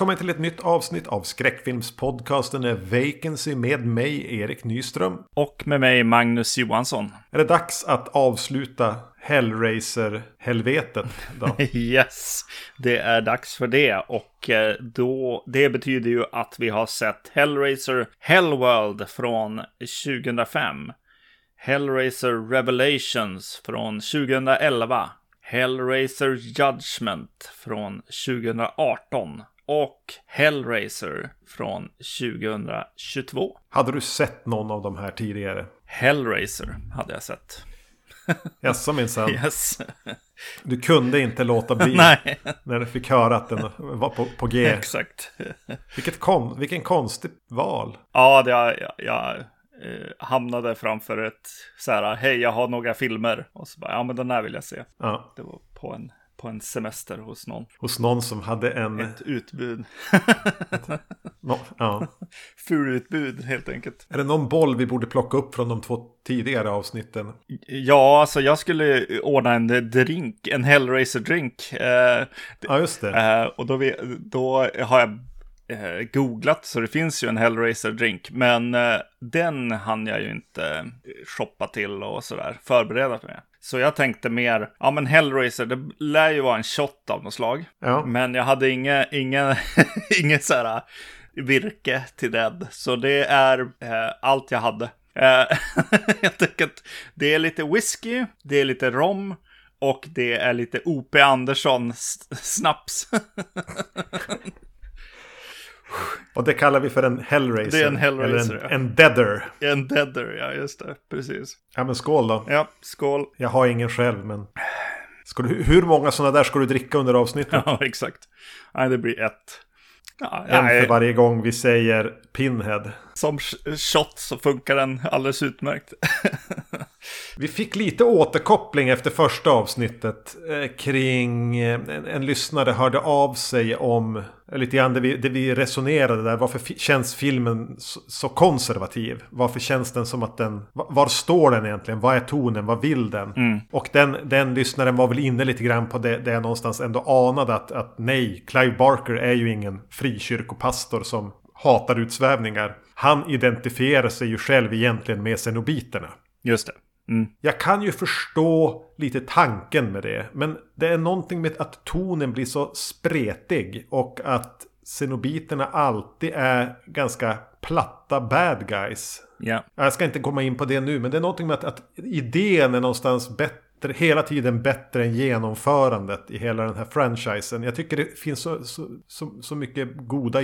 Välkommen till ett nytt avsnitt av skräckfilmspodcasten Vacancy med mig, Erik Nyström. Och med mig, Magnus Johansson. Är det dags att avsluta Hellraiser-helvetet då? yes, det är dags för det. Och eh, då, det betyder ju att vi har sett Hellraiser Hellworld från 2005. Hellraiser Revelations från 2011. Hellraiser Judgment från 2018 och Hellraiser från 2022. Hade du sett någon av de här tidigare? Hellraiser hade jag sett. Jaså minsann. Yes. Du kunde inte låta bli Nej. när du fick höra att den var på, på G. Exakt. Vilket kon, vilken konstig val. Ja, det, jag, jag eh, hamnade framför ett så här, hej jag har några filmer. Och så bara, ja men den här vill jag se. Ja. Det var på en, på en semester hos någon. Hos någon som hade en... Ett utbud. No, ja. Fulutbud helt enkelt. Är det någon boll vi borde plocka upp från de två tidigare avsnitten? Ja, alltså jag skulle ordna en drink, en Hellraiser-drink. Eh, Ja, just det. eh, och då, vi, då har jag eh, googlat, så det finns ju en Hellraiser-drink. Men eh, den hann jag ju inte shoppa till och sådär, förbereda mig med. Så jag tänkte mer, ja men Hellraiser, det lär ju vara en shot av något slag. Ja. Men jag hade inga, inga, inget så här virke till den. Så det är eh, allt jag hade. Eh, jag tänker att det är lite whisky, det är lite rom och det är lite O.P. Andersson snaps. Och det kallar vi för en Hellraiser. Det är en Hellraiser, Eller ja. en, en Deader. en deader, ja just det, precis. Ja, men skål då. Ja, skål. Jag har ingen själv, men... Ska du, hur många sådana där ska du dricka under avsnittet? Ja, exakt. Nej, det blir ett. Ja, En för varje gång vi säger Pinhead. Som sh- shot så funkar den alldeles utmärkt. Vi fick lite återkoppling efter första avsnittet eh, kring eh, en, en lyssnare hörde av sig om eh, lite grann det vi, det vi resonerade där. Varför känns filmen så, så konservativ? Varför känns den som att den... va- Var står den egentligen? Vad är tonen? Vad vill den? Och den, den lyssnaren var väl inne lite grann på det, det jag någonstans ändå anade att, att nej, Clive Barker är ju ingen frikyrkopastor som hatar utsvävningar. Han identifierar sig ju själv egentligen med cenobiterna. Just det. Mm. Jag kan ju förstå lite tanken med det. Men det är någonting med att tonen blir så spretig. Och att Cenobiterna alltid är ganska platta bad guys. Ja. Jag ska inte komma in på det nu. Men det är någonting med att, att idén är någonstans bättre. Hela tiden bättre än genomförandet i hela den här franchisen. Jag tycker det finns så, så, så, så mycket goda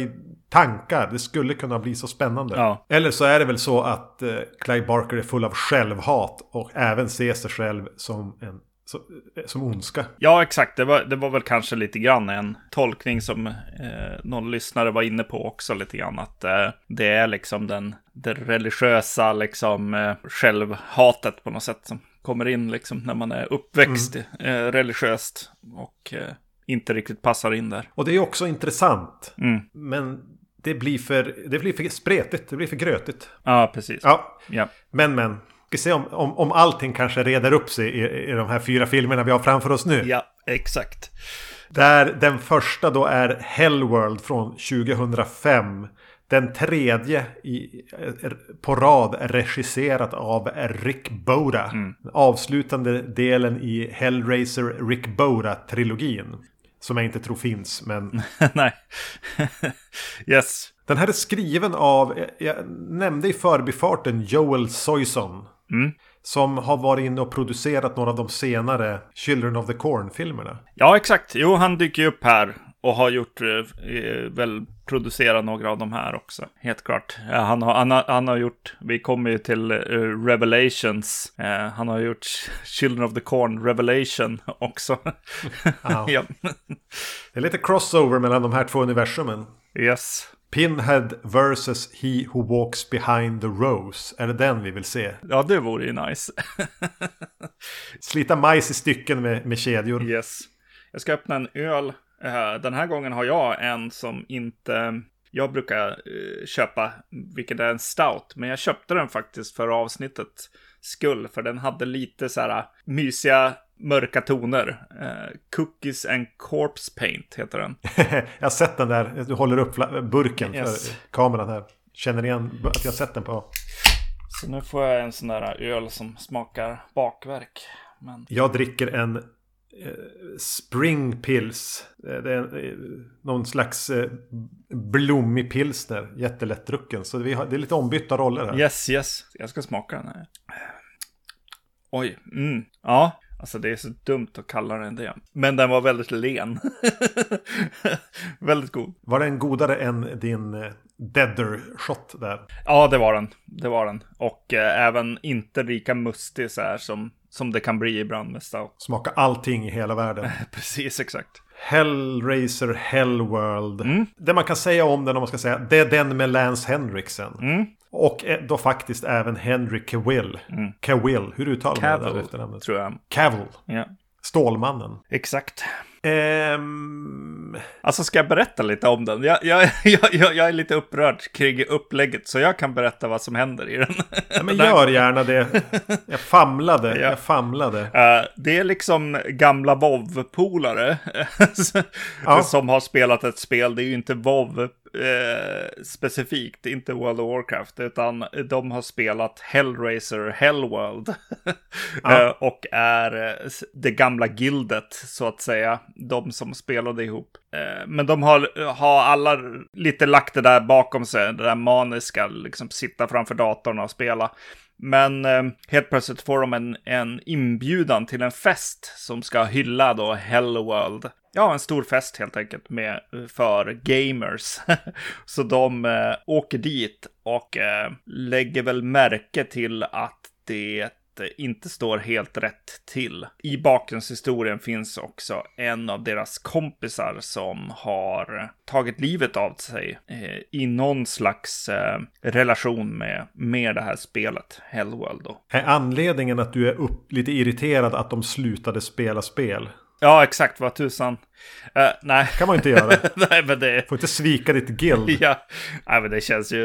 tankar. Det skulle kunna bli så spännande. Ja. Eller så är det väl så att eh, Clive Barker är full av självhat och även ser sig själv som en så, eh, som ondska. Ja, exakt. Det var, det var väl kanske lite grann en tolkning som eh, någon lyssnare var inne på också lite grann. Att eh, det är liksom den, det religiösa liksom eh, självhatet på något sätt som kommer in liksom när man är uppväxt eh, religiöst och eh, inte riktigt passar in där. Och det är också intressant. Mm. Men det blir, för, det blir för spretigt, det blir för grötigt. Ja, precis. Ja, Ja. men men. Ska se om, om, om allting kanske reder upp sig i, i de här fyra filmerna vi har framför oss nu. ja, exakt. Där den första då är Hellworld från 2005. Den tredje i, på rad regisserat av Rick Boda. Den avslutande delen i Hellraiser Rick Boda-trilogin. Som jag inte tror finns, men... Nej. yes. Den här är skriven av, jag nämnde i förbifarten Joel Soyson. Mm. Som har varit inne och producerat några av de senare Children of the Corn-filmerna. Ja, exakt. Jo, han dyker ju upp här och har gjort, eh, väl producerat några av de här också. Helt klart. Han, har, han, har, han har gjort, vi kommer ju till eh, Revelations. Eh, han har gjort Children of the Corn Revelation också. Ja. Det är lite crossover mellan de här två universumen. Yes. Pinhead versus He Who Walks Behind the Rose. Är det den vi vill se? Ja, det vore ju nice. Slita majs i stycken med, med kedjor. Yes. Jag ska öppna en öl. Eh, Den här gången har jag en som inte... Jag brukar eh, köpa, vilket är en stout, men jag köpte den faktiskt för avsnittet skull. För den hade lite så här mysiga mörka toner. Eh, Cookies and Corpse Paint heter den. jag har sett den där. Du håller upp burken Yes. för kameran här. Känner igen att jag har sett den på. Så nu får jag en sån där öl som smakar bakverk. Men... Jag dricker en eh, Spring Pils. Eh, Det är eh, någon slags blommig pilsner. Jättelättdrucken. Så vi har, det är lite ombytta roller här. Yes, yes. Jag ska smaka den här. Oj, mm. Ja, alltså det är så dumt att kalla den det. Men den var väldigt len. väldigt god. Var den godare än din Deader shot där? Ja, det var den. Det var den. Och eh, även inte lika mustig så här som, som det kan bli ibland med stout. Smaka allting i hela världen. Precis, exakt. Hellraiser Hellworld. Mm. Det man kan säga om den om man ska säga. Det är den med Lance Henriksen. Mm. Och eh, då faktiskt även Henry Cavill. Cavill, hur uttalar man det där efternamnet? tror jag. Cavill. Ja, Stålmannen. exakt. Ehm, Alltså ska jag berätta lite om den? Jag, jag, jag, jag, är lite upprörd kring upplägget så jag kan berätta vad som händer i den. ja, men gör gärna det. Jag famlade. Ja. Jag famlade. Eh, det är liksom gamla WoW-polare Ja. som har spelat ett spel. Det är ju inte WoW eh, specifikt, inte World of Warcraft, utan de har spelat Hellraiser Hellworld. Ja. Eh, och är eh, det gamla gildet, så att säga. De som spelade ihop. Eh, men de har, har alla lite lagt det där bakom sig, det där maniska, liksom sitta framför datorn och spela. Men eh, helt plötsligt får de en, en inbjudan till en fest som ska hylla då Hellworld. Ja, en stor fest helt enkelt med, eh, för gamers. Så de eh, åker dit och eh, lägger väl märke till att det inte står helt rätt till. I bakgrundshistorien finns också en av deras kompisar som har tagit livet av sig eh, i någon slags eh, relation med, med det här spelet, Hellworld. Då. Är anledningen att du är upp, lite irriterad att de slutade spela spel? Ja, exakt vad tusan. Eh, nej. kan man inte göra. nej, men det... Får inte svika ditt guild. Ja, nej, men det känns ju,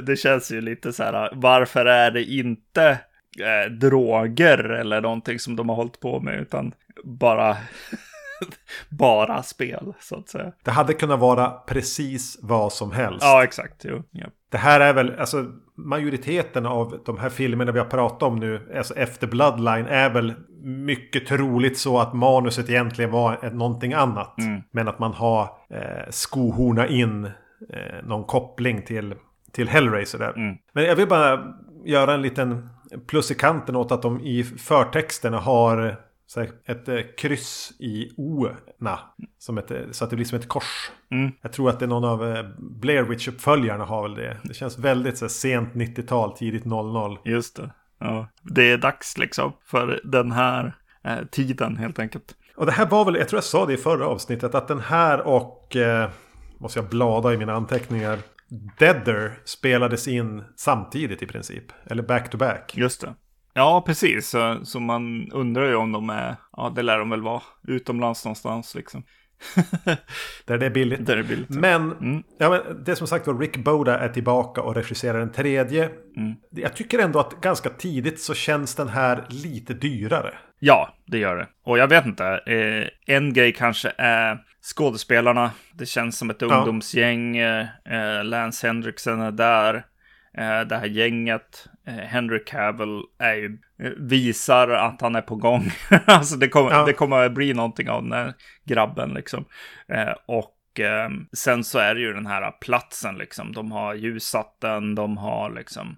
det känns ju lite så här, varför är det inte eh, droger eller någonting som de har hållit på med, utan bara, bara spel, så att säga. Det hade kunnat vara precis vad som helst. Ja, exakt. Jo, ja. Det här är väl, alltså majoriteten av de här filmerna vi har pratat om nu, alltså efter Bloodline, är väl mycket troligt så att manuset egentligen var någonting annat. Men att man har eh, skohorna in eh, någon koppling till, till Hellraiser där. Men jag vill bara göra en liten plus i kanten åt att de i förtexterna har ett eh, kryss i O-na. Eh, så att det blir som ett kors. Jag tror att det är någon av eh, Blair Witch-uppföljarna har väl det. Det känns väldigt så här, sent 90-tal, tidigt 00. Just det. Ja, det är dags liksom för den här eh, tiden helt enkelt. Och det här var väl, jag tror jag sa det i förra avsnittet, att den här och, eh, måste jag blada i mina anteckningar, Deader spelades in samtidigt i princip. Eller back to back. Just det. Ja, precis. Så, så man undrar ju om de är, ja det lär de väl vara, utomlands någonstans liksom. Där det är billigt. Där är billigt. Men, ja, men det som sagt var Rick Boda är tillbaka och regisserar en tredje. Jag tycker ändå att ganska tidigt så känns den här lite dyrare. Ja, det gör det. Och jag vet inte, eh, en grej kanske är skådespelarna. Det känns som ett ungdomsgäng. Eh, eh, Lance Henriksen är där. Eh, det här gänget, Henry Cavill, är ju, eh, visar att han är på gång. alltså det kommer, Ja. det kommer att bli någonting av den här grabben liksom. Eh, och eh, sen så är det ju den här platsen liksom. De har ljussatt den, de har liksom,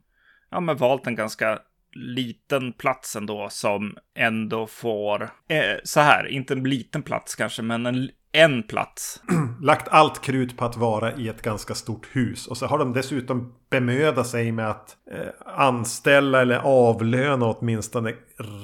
ja men valt en ganska liten plats ändå som ändå får, eh, så här, inte en liten plats kanske, men en, en plats. Lagt allt krut på att vara i ett ganska stort hus. Och så har de dessutom bemödat sig med att eh, anställa eller avlöna åtminstone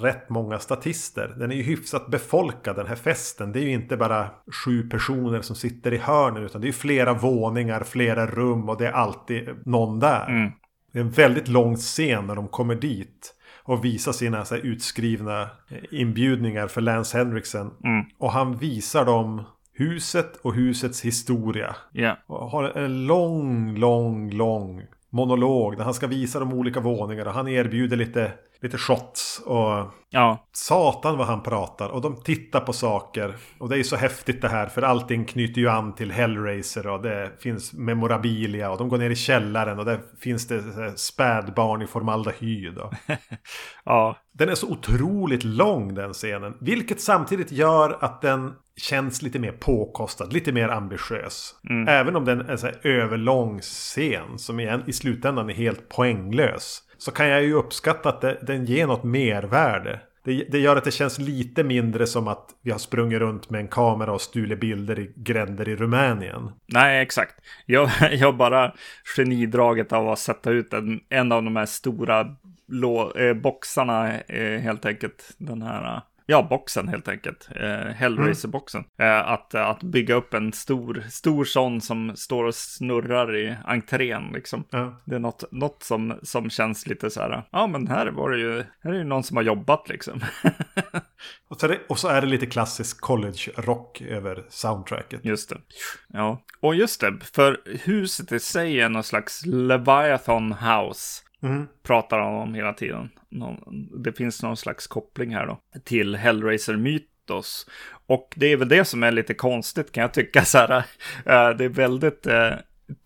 rätt många statister. Den är ju hyfsat befolkad den här festen. Det är ju inte bara sju personer som sitter i hörnen utan det är flera våningar, flera rum och det är alltid någon där. Det är en väldigt lång scen när de kommer dit. Och visar sina så utskrivna eh, inbjudningar för Lance Henriksen. Och han visar dem huset och husets historia. Ja. Och har en lång, lång, lång monolog där han ska visa de olika våningarna. Han erbjuder lite lite shots och Ja, satan vad han pratar. Och de tittar på saker. Och det är ju så häftigt det här för allting knyter ju an till Hellraiser och det finns memorabilia och de går ner i källaren och där finns det spädbarn i formaldehyd. Och... ja, Den är så otroligt lång den scenen. Vilket samtidigt gör att den känns lite mer påkostad, lite mer ambitiös. Även om den är en så överlång scen som igen, i slutändan är helt poänglös. Så kan jag ju uppskatta att det, den ger något mervärde. Det, det gör att det känns lite mindre som att vi har sprungit runt med en kamera och stulit bilder i gränder i Rumänien. nej exakt. Jag, jag bara genidraget av att sätta ut en, en av de här stora lå, eh, boxarna eh, helt enkelt. Den här, eh, ja boxen helt enkelt. Eh, Hellraiser-boxen. Eh, att, att bygga upp en stor, stor sån som står och snurrar i entrén liksom. Ja. Det är något, något som, som känns lite så här, ja men här var det ju, här är ju någon som har jobbat liksom. Och, så är det, och så är det lite klassisk college-rock över soundtracket. Just det. Ja, och just det, för huset i sig är någon slags Leviathan House. Mm. Pratar han om hela tiden. Det finns någon slags koppling här då till Hellraiser-mytos. Och det är väl det som är lite konstigt kan jag tycka. Så här, eh, det är väldigt eh,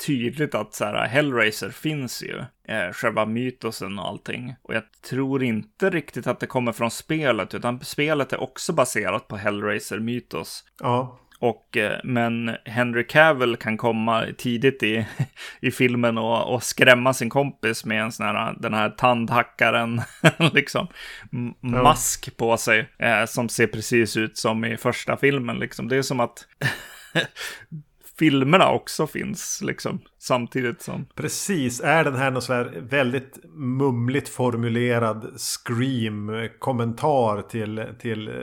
tydligt att så här, Hellraiser finns ju. Eh, själva mytosen och allting. Och jag tror inte riktigt att det kommer från spelet, utan spelet är också baserat på Hellraiser-mytos. Ja, Och, eh, men Henry Cavill kan komma tidigt i, i filmen och, och skrämma sin kompis med en sån här, den här tandhackaren, liksom, mask på sig, eh, som ser precis ut som i första filmen, liksom. Det är som att filmerna också finns, liksom, samtidigt som... Precis, är den här någon så här väldigt mumligt formulerad scream-kommentar till, till eh,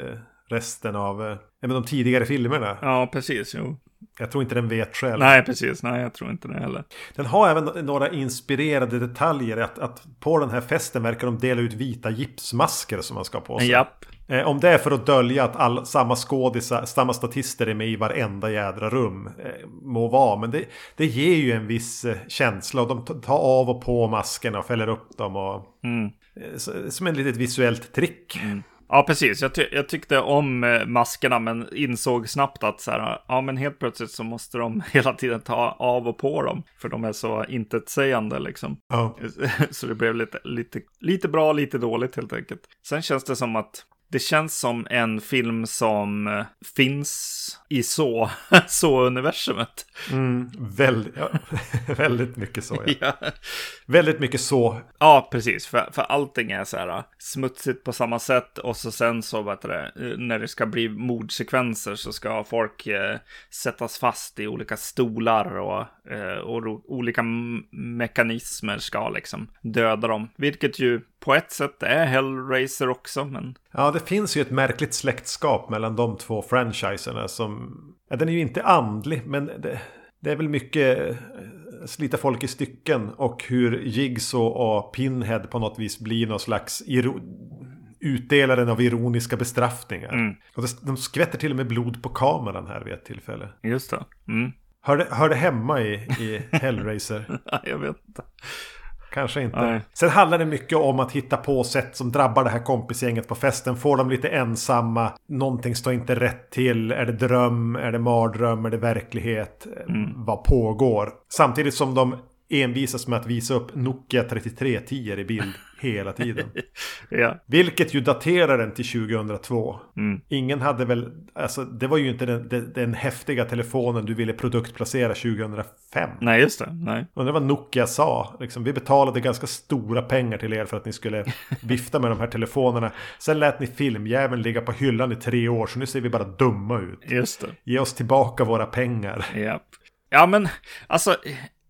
resten av eh, ja, men de tidigare filmerna? Ja, precis, jo. Jag tror inte den vet själv. Nej, precis, nej, jag tror inte det heller. Den har även några inspirerade detaljer. Att, att på den här festen verkar de dela ut vita gipsmasker som man ska ha på sig. Japp, Eh, om det är för att dölja att all, samma skådisar, samma statister är med i varenda jädra rum. Eh, må vara, men det, det ger ju en viss eh, känsla. Och de tar av och på maskerna och fäller upp dem. Och, Mm. eh, som ett litet visuellt trick. Ja, precis. Jag, ty jag tyckte om eh, maskerna, men insåg snabbt att så här, ja, men helt plötsligt så måste de hela tiden ta av och på dem, för de är så intetsägande liksom. Ja. Så det blev lite, lite, lite bra, lite dåligt helt enkelt. Sen känns det som att det känns som en film som eh, finns i så, så universumet. Mm, väldigt, ja, väldigt mycket så. Ja. Ja. Väldigt mycket så. Ja, precis. För, för allting är så här äh, smutsigt på samma sätt. Och så sen så, vet det, eh, när det ska bli mordsekvenser så ska folk eh, sättas fast i olika stolar och, eh, och olika mekanismer ska liksom döda dem. Vilket ju på ett sätt är Hellraiser också, men Ja, det finns ju ett märkligt släktskap mellan de två franchiserna som... Ja, den är ju inte andlig, men det, det är väl mycket eh, slita folk i stycken och hur Jigsaw och Pinhead på något vis blir någon slags utdelaren av ironiska bestraffningar. Mm. Och de skvätter till och med blod på kameran här vid ett tillfälle. just det. Mm. Hör det, hör det hemma i, i Hellraiser? Jag vet inte. Kanske inte. Nej. Sen handlar det mycket om att hitta på sätt som drabbar det här kompisgänget på festen. Får dem lite ensamma. Någonting står inte rätt till. Är det dröm? Är det mardröm? Är det verklighet? Vad pågår? Samtidigt som de envisas med att visa upp Nokia 3310 i bild hela tiden. Ja. Vilket ju daterar den till 2002. Mm. Ingen hade väl, alltså det var ju inte den, den, den häftiga telefonen du ville produktplacera 2005. Nej, just det. Nej. Undrar vad Nokia sa. Liksom, vi betalade ganska stora pengar till er för att ni skulle vifta med de här telefonerna. Sen lät ni filmjäveln ligga på hyllan i tre år så nu ser vi bara dumma ut. Just det. Ge oss tillbaka våra pengar. Japp. Ja, men alltså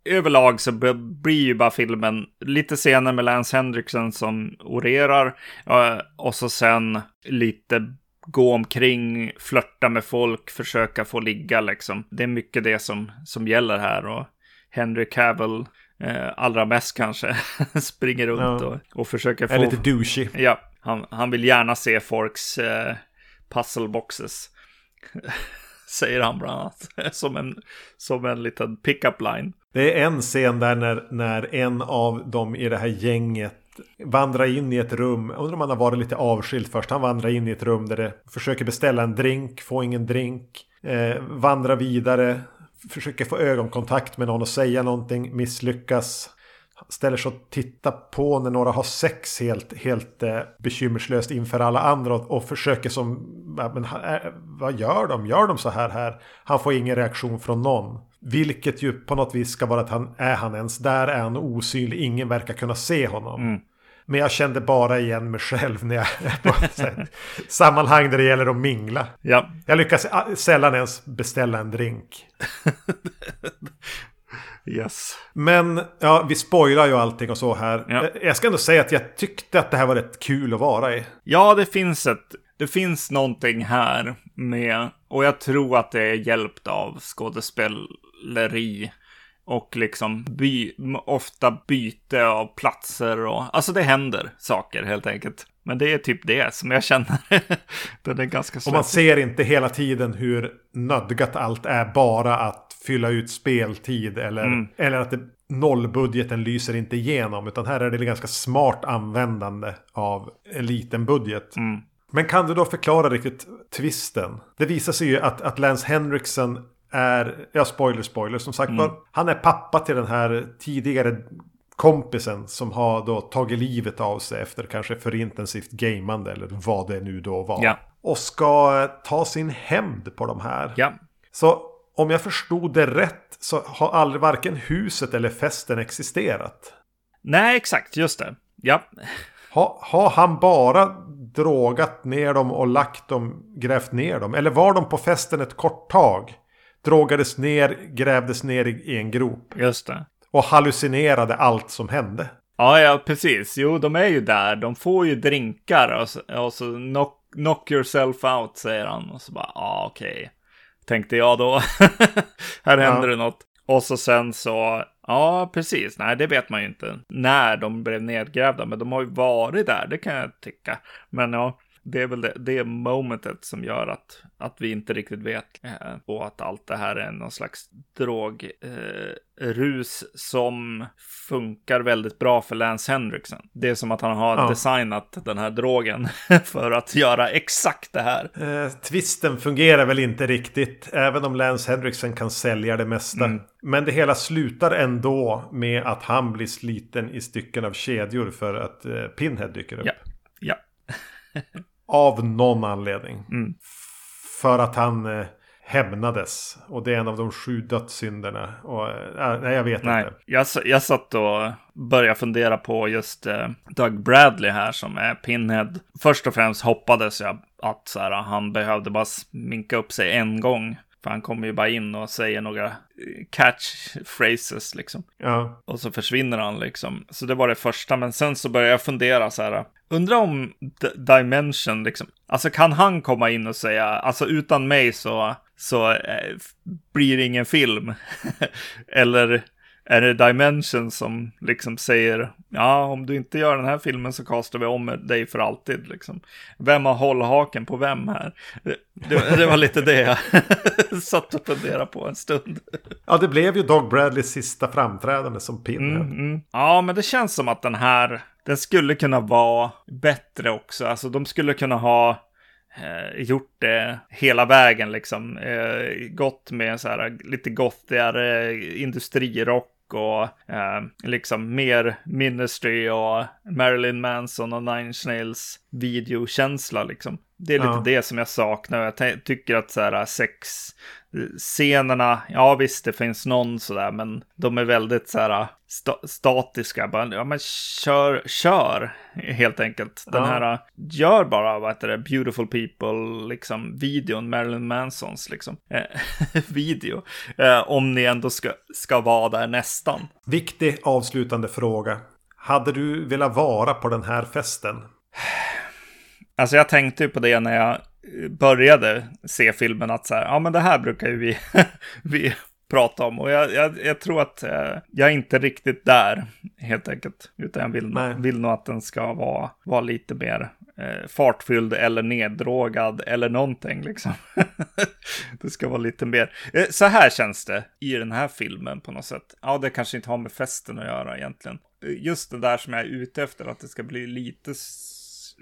överlag så blir ju bara filmen lite scener med Lance Henriksen som orerar eh, och så sen lite gå omkring, flörta med folk, försöka få ligga liksom. Det är mycket det som, som gäller här och Henry Cavill eh, allra mest kanske springer runt Ja. och, och försöker få... Är lite douchey. Ja, han, han vill gärna se folks eh, puzzleboxes. Säger han bland annat. som, en, som en liten pick-up line. Det är en scen där när, när en av dem i det här gänget vandrar in i ett rum. Undrar om han har varit lite avskild först. Han vandrar in i ett rum där det försöker beställa en drink, får ingen drink. Eh, vandrar vidare, försöker få ögonkontakt med någon och säga någonting, misslyckas. Ställer sig och tittar på när några har sex helt, helt eh, bekymmerslöst inför alla andra och, och försöker som, men, äh, vad gör de? Gör de så här här? Han får ingen reaktion från någon. Vilket ju på något vis ska vara att han är han ens där är han osynlig. Ingen verkar kunna se honom. Mm. Men jag kände bara igen mig själv när jag är på sammanhang där det gäller att mingla. Ja. Jag lyckas sällan ens beställa en drink. yes. Men ja, vi spoilar ju allting och så här. Ja. Jag ska ändå säga att jag tyckte att det här var rätt kul att vara i. Ja, det finns ett... Det finns någonting här med... Och jag tror att det är hjälpt av skådespeleri och liksom by, ofta byte av platser och alltså det händer saker helt enkelt. Men det är typ det som jag känner. Den är ganska Och man ser inte hela tiden hur nödgat allt är bara att fylla ut speltid eller, mm. eller att det, nollbudgeten lyser inte igenom. Utan här är det ganska smart användande av en liten budget. Mm. Men kan du då förklara riktigt twisten? Det visar sig ju att, att Lance Henriksen är, ja spoiler spoiler som sagt. Mm. Han är pappa till den här tidigare kompisen som har då tagit livet av sig efter kanske för intensivt gamande eller vad det nu då var. Ja. Och ska ta sin hämnd på de här. Ja. Så om jag förstod det rätt så har aldrig varken huset eller festen existerat. Nej, exakt, just det. Ja. Har, han bara drogat ner dem och lagt dem, grävt ner dem? Eller var de på festen ett kort tag? drogades ner, grävdes ner i, en grop. Just det. Och hallucinerade allt som hände. Ja, ja, precis. Jo, de är ju där. De får ju drinkar och så, och så knock, knock yourself out, säger han. Och så bara, ja, ah, okej. Okay. Tänkte jag då. Här händer ja. det något. Och så sen så, ja precis, nej det vet man ju inte när de blev nedgrävda, men de har ju varit där, det kan jag tycka. Men ja, det är väl det, det momentet som gör att, att vi inte riktigt vet. Eh, och att allt det här är någon slags drogrus eh, som funkar väldigt bra för Lance Henriksen. Det är som att han har ja. designat den här drogen för att göra exakt det här. Eh, twisten fungerar väl inte riktigt, även om Lance Henriksen kan sälja det mesta. Mm. Men det hela slutar ändå med att han blir sliten i stycken av kedjor för att eh, Pinhead dyker upp. Ja. ja. Av någon anledning. Mm. För att han eh, hämnades. Och det är en av de sju dödssynderna. Och, äh, nej, jag vet nej. inte. Jag, jag satt och började fundera på just eh, Doug Bradley här som är Pinhead. Först och främst hoppades jag att så här, han behövde bara sminka upp sig en gång. För han kommer ju bara in och säger några catchphrases liksom. Ja. Och så försvinner han liksom. Så det var det första. Men sen så började jag fundera så här. Undrar om D Dimension liksom. Alltså kan han komma in och säga, alltså utan mig så, så eh, blir det ingen film. Eller är det Dimension som liksom säger ja, om du inte gör den här filmen så kastar vi om dig för alltid. Liksom. Vem har hållhaken på vem här? Det, det var lite det jag satt och funderade på en stund. Ja, det blev ju Dog Bradleys sista framträdande som Pinhead. Mm, mm. Ja, men det känns som att den här, den skulle kunna vara bättre också. Alltså de skulle kunna ha eh, gjort det hela vägen liksom. Eh, gått med så här lite gottigare industrirock och eh, liksom mer Ministry och Marilyn Manson och Nine Snails videokänsla liksom. Det är lite ja. det som jag saknar. Jag tycker att så här sex scenerna, ja visst det finns någon sådär, men de är väldigt så här sta statiska. Bara, ja men kör, kör helt enkelt. Den ja. här, gör bara, vad heter det, Beautiful People, liksom videon, Marilyn Mansons liksom, eh, video. Eh, om ni ändå ska, ska vara där nästan. Viktig avslutande fråga. Hade du velat vara på den här festen? Alltså jag tänkte ju på det när jag började se filmen att så här, ja men det här brukar ju vi, vi prata om. Och jag, jag, jag tror att eh, jag är inte riktigt där helt enkelt. Utan jag vill, vill nog att den ska vara, vara lite mer eh, fartfylld eller neddrogad eller någonting liksom. det ska vara lite mer. Eh, så här känns det i den här filmen på något sätt. Ja, det kanske inte har med festen att göra egentligen. Eh, just det där som jag är ute efter, att det ska bli lite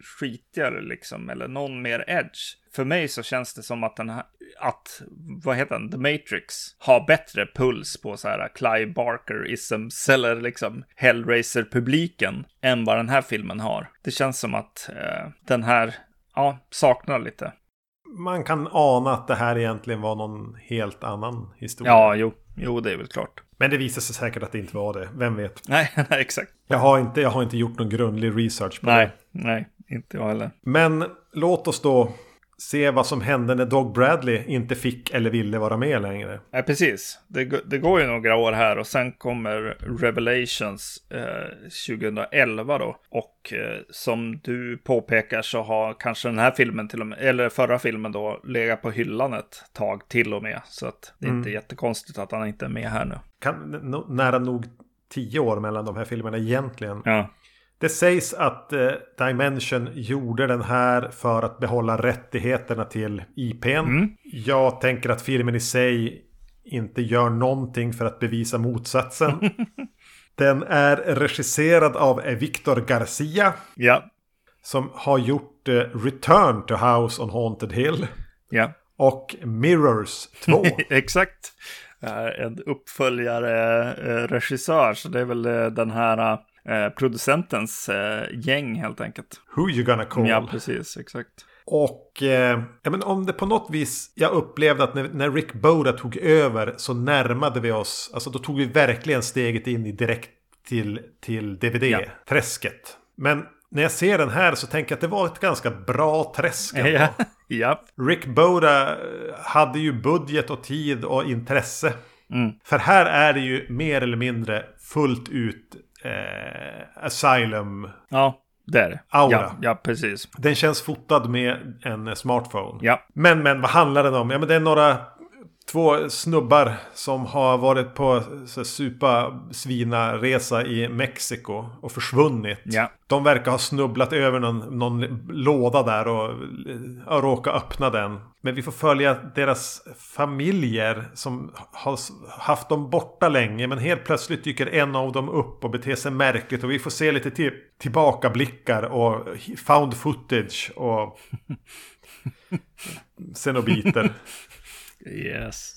skitigare liksom, eller någon mer edge. För mig så känns det som att den här, att, vad heter den, The Matrix, har bättre puls på så här Clive Barker-isms eller liksom Hellraiser-publiken än vad den här filmen har. Det känns som att eh, den här, ja, saknar lite. Man kan ana att det här egentligen var någon helt annan historia. Ja, jo, jo, det är väl klart. Men det visar sig säkert att det inte var det. Vem vet? Nej, nej exakt. Jag har inte, jag har inte gjort någon grundlig research på nej, det. Nej, inte jag heller. Men låt oss då se vad som hände när Dog Bradley inte fick eller ville vara med längre. Ja, precis. Det, det går ju några år här och sen kommer Revelations eh, 2011 då. Och eh, som du påpekar så har kanske den här filmen till och med, eller förra filmen då, legat på hyllan ett tag till och med. Så att det är mm. inte jättekonstigt att han inte är med här nu. Kan, nära nog tio år mellan de här filmerna egentligen. Ja. Det sägs att eh, Dimension gjorde den här för att behålla rättigheterna till IPn. Mm. Jag tänker att filmen i sig inte gör någonting för att bevisa motsatsen. den är regisserad av Victor Garcia. Ja. Som har gjort eh, Return to House on Haunted Hill. Ja. Och Mirrors 2. Exakt. En uppföljare eh, regissör, så det är väl eh, den här Eh, producentens eh, gäng helt enkelt. Who you gonna call? Ja, precis, exakt. Och eh, ja, men om det på något vis, jag upplevde att när, när Rick Boda tog över så närmade vi oss, alltså då tog vi verkligen steget in i direkt till, till DVD-träsket. Men när jag ser den här så tänker jag att det var ett ganska bra träsk. Ja. ja. Rick Boda eh, hade ju budget och tid och intresse. Mm. För här är det ju mer eller mindre fullt ut eh, Asylum. Ja, där. Aura. Ja, ja, precis. Den känns fotad med en smartphone. Ja. Men, men vad handlar den om? Ja, men det är några två snubbar som har varit på så, supa svina resa i Mexiko och försvunnit. Ja. De verkar ha snubblat över någon, någon låda där och, och råkat öppna den. Men vi får följa deras familjer som har haft dem borta länge. Men helt plötsligt dyker en av dem upp och beter sig märkligt. Och vi får se lite till, tillbakablickar och found footage och Cenobiter. Yes.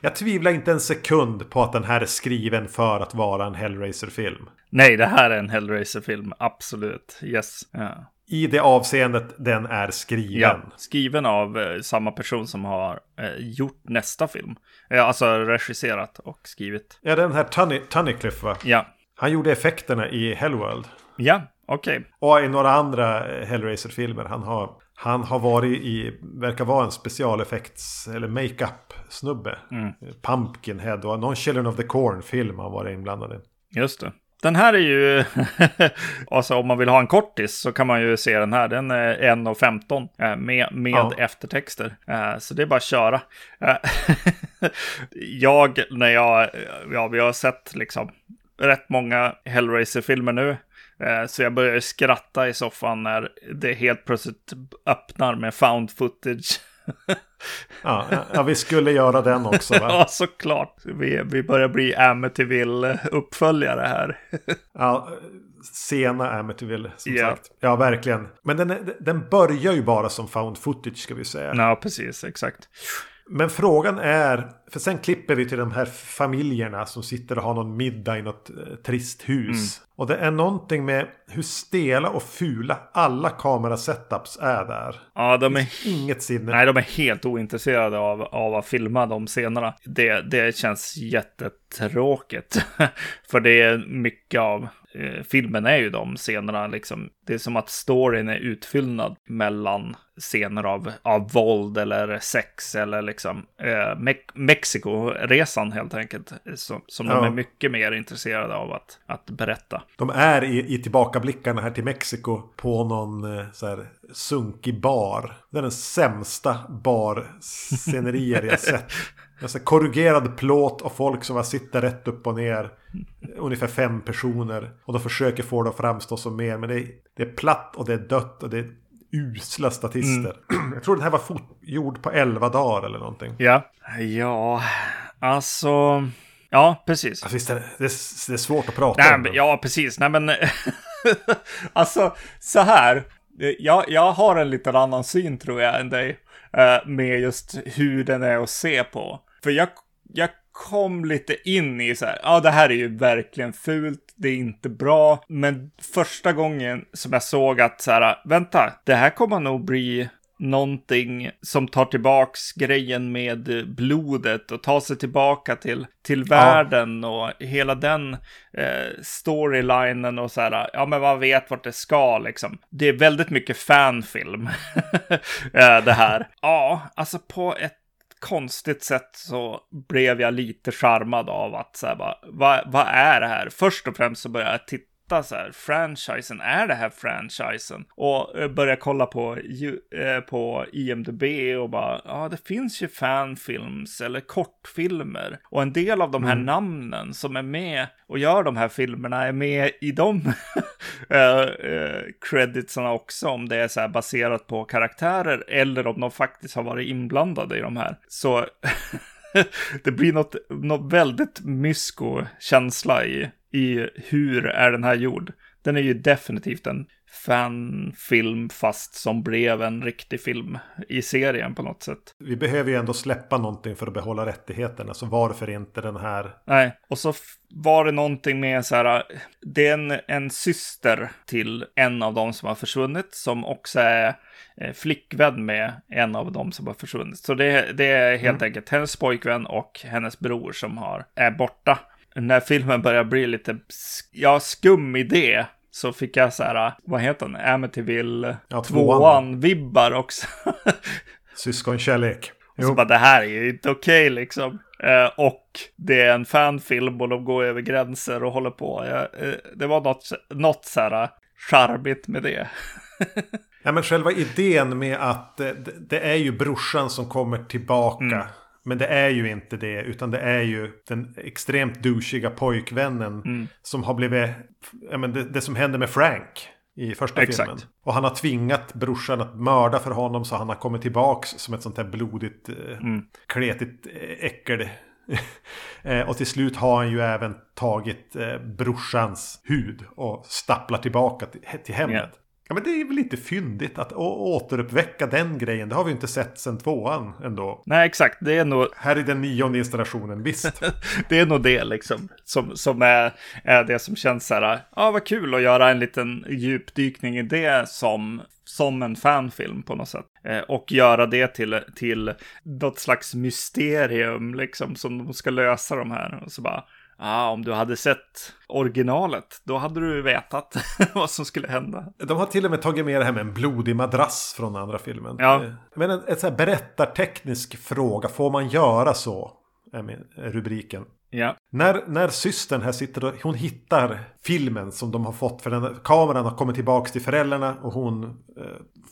Jag tvivlar inte en sekund på att den här är skriven för att vara en Hellraiser-film. Nej, det här är en Hellraiser-film. Absolut. Yes. Ja. I det avseendet den är skriven. Ja, skriven av eh, samma person som har eh, gjort nästa film. Eh, alltså regisserat och skrivit. Ja, den här Tunny, Tunnicliffe va? Ja. Han gjorde effekterna i Hellworld. Ja, okej. Okay. Och i några andra eh, Hellraiser-filmer. Han har han har varit i, verkar vara en specialeffekts eller makeup-snubbe. Mm. Pumpkinhead och någon Children of the Corn-film har varit inblandad i. Just det. Den här är ju, alltså om man vill ha en kortis så kan man ju se den här. Den är 1.15 eh, med, med ja. eftertexter. Eh, så det är bara att köra. Eh, jag, när jag, ja vi har sett liksom rätt många Hellraiser-filmer nu. Eh, så jag börjar skratta i soffan när det helt plötsligt öppnar med found footage. ja, ja, vi skulle göra den också. Va? ja, såklart. Vi, vi börjar bli Amityville-uppföljare här. ja, sena Amityville, som yeah. sagt. Ja, verkligen. Men den, den börjar ju bara som found footage, ska vi säga. Ja, precis, exakt. Men frågan är, för sen klipper vi till de här familjerna som sitter och har någon middag i något eh, trist hus. Mm. Och det är någonting med hur stela och fula alla kamerasetups är där. Ja, de är... Inget sinne. Nej, de är helt ointresserade av, av att filma de scenerna. Det, det känns jättetråkigt. för det är mycket av eh, filmen är ju de scenerna liksom. Det är som att storyn är utfyllnad mellan scener av, av våld eller sex eller liksom eh, Me Mexiko-resan helt enkelt. Som, som ja. de är mycket mer intresserade av att, att berätta. De är i, i tillbakablickarna här till Mexiko på någon eh, så här sunkig bar. Det är den sämsta barscenerier jag sett. Alltså korrugerad plåt och folk som bara sitter rätt upp och ner. Ungefär fem personer. Och de försöker få det att framstå som mer. Men det är, det är platt och det är dött och det är usla statister. Mm. Jag tror den här var gjord på 11 dagar eller någonting. Ja, ja, alltså... Ja, precis. Alltså, visst det, det, är, det är svårt att prata Nej, om. Men, ja, precis. Nej, men... alltså, så här. Eh, jag, jag har en lite annan syn tror jag än dig. Eh, med just hur den är att se på. För jag, jag kom lite in i så här, ja det här är ju verkligen fult, det är inte bra. Men första gången som jag såg att så här, vänta, det här kommer nog bli någonting som tar tillbaks grejen med blodet och tar sig tillbaka till, till världen ja. och hela den eh, storylinen och så här, ja men man vet vart det ska liksom. Det är väldigt mycket fanfilm eh, det här. Ja, alltså på ett konstigt sätt så blev jag lite charmad av att så här, bara, vad, vad är det här? Först och främst så började jag titta så här, franchisen, är det här franchisen? Och eh, börja kolla på, eh, på IMDB och bara, ja det finns ju fanfilms eller kortfilmer. Och en del av de här mm. namnen som är med och gör de här filmerna är med i de uh, creditsarna också, om det är så här baserat på karaktärer eller om de faktiskt har varit inblandade i de här. Så det blir något, något väldigt mysko-känsla i i hur är den här gjord. Den är ju definitivt en fanfilm fast som blev en riktig film i serien på något sätt. Vi behöver ju ändå släppa någonting för att behålla rättigheterna, så varför inte den här? Nej, och så var det någonting med så här, det är en, en syster till en av dem som har försvunnit som också är flickvän med en av dem som har försvunnit. Så det, det är helt mm. enkelt hennes pojkvän och hennes bror som har, är borta när filmen börjar bli lite, ja, skum idé så fick jag så här, vad heter den, Amityville ja, tvåan vibbar också. Syskonkärlek. Jo. Så bara, det här är ju inte okej okay, liksom. Eh, och det är en fanfilm och de går över gränser och håller på. Eh, det var något, något så här charmigt med det. ja, men själva idén med att det, det är ju brorsan som kommer tillbaka. Mm. Men det är ju inte det, utan det är ju den extremt douchiga pojkvännen mm. som har blivit, ja men det, det, som händer med Frank i första Exakt. filmen. Och han har tvingat brorsan att mörda för honom så han har kommit tillbaks som ett sånt här blodigt, eh, mm. kletigt eh, äckel. Eh, och till slut har han ju även tagit brorsans hud och stapplar tillbaka till, till hemmet. Yeah. Ja, men det är väl lite fyndigt att återuppväcka den grejen. Det har vi inte sett sedan tvåan ändå. Nej, exakt. Det är nog... Här är den nionde installationen, visst. det är nog det liksom. Som, som är, är det som känns så här. Ja, ah, vad kul att göra en liten djupdykning i det som, som en fanfilm på något sätt. Eh, och göra det till, till något slags mysterium liksom som de ska lösa de här. Och så bara ah, om du hade sett originalet, då hade du vetat vad som skulle hända. De har till och med tagit med det här med en blodig madrass från andra filmen. Ja. Eh, men en, en så här berättarteknisk fråga, får man göra så? Är rubriken. Ja. När, när systern här sitter och hon hittar filmen som de har fått för den, kameran har kommit tillbaka till föräldrarna och hon eh,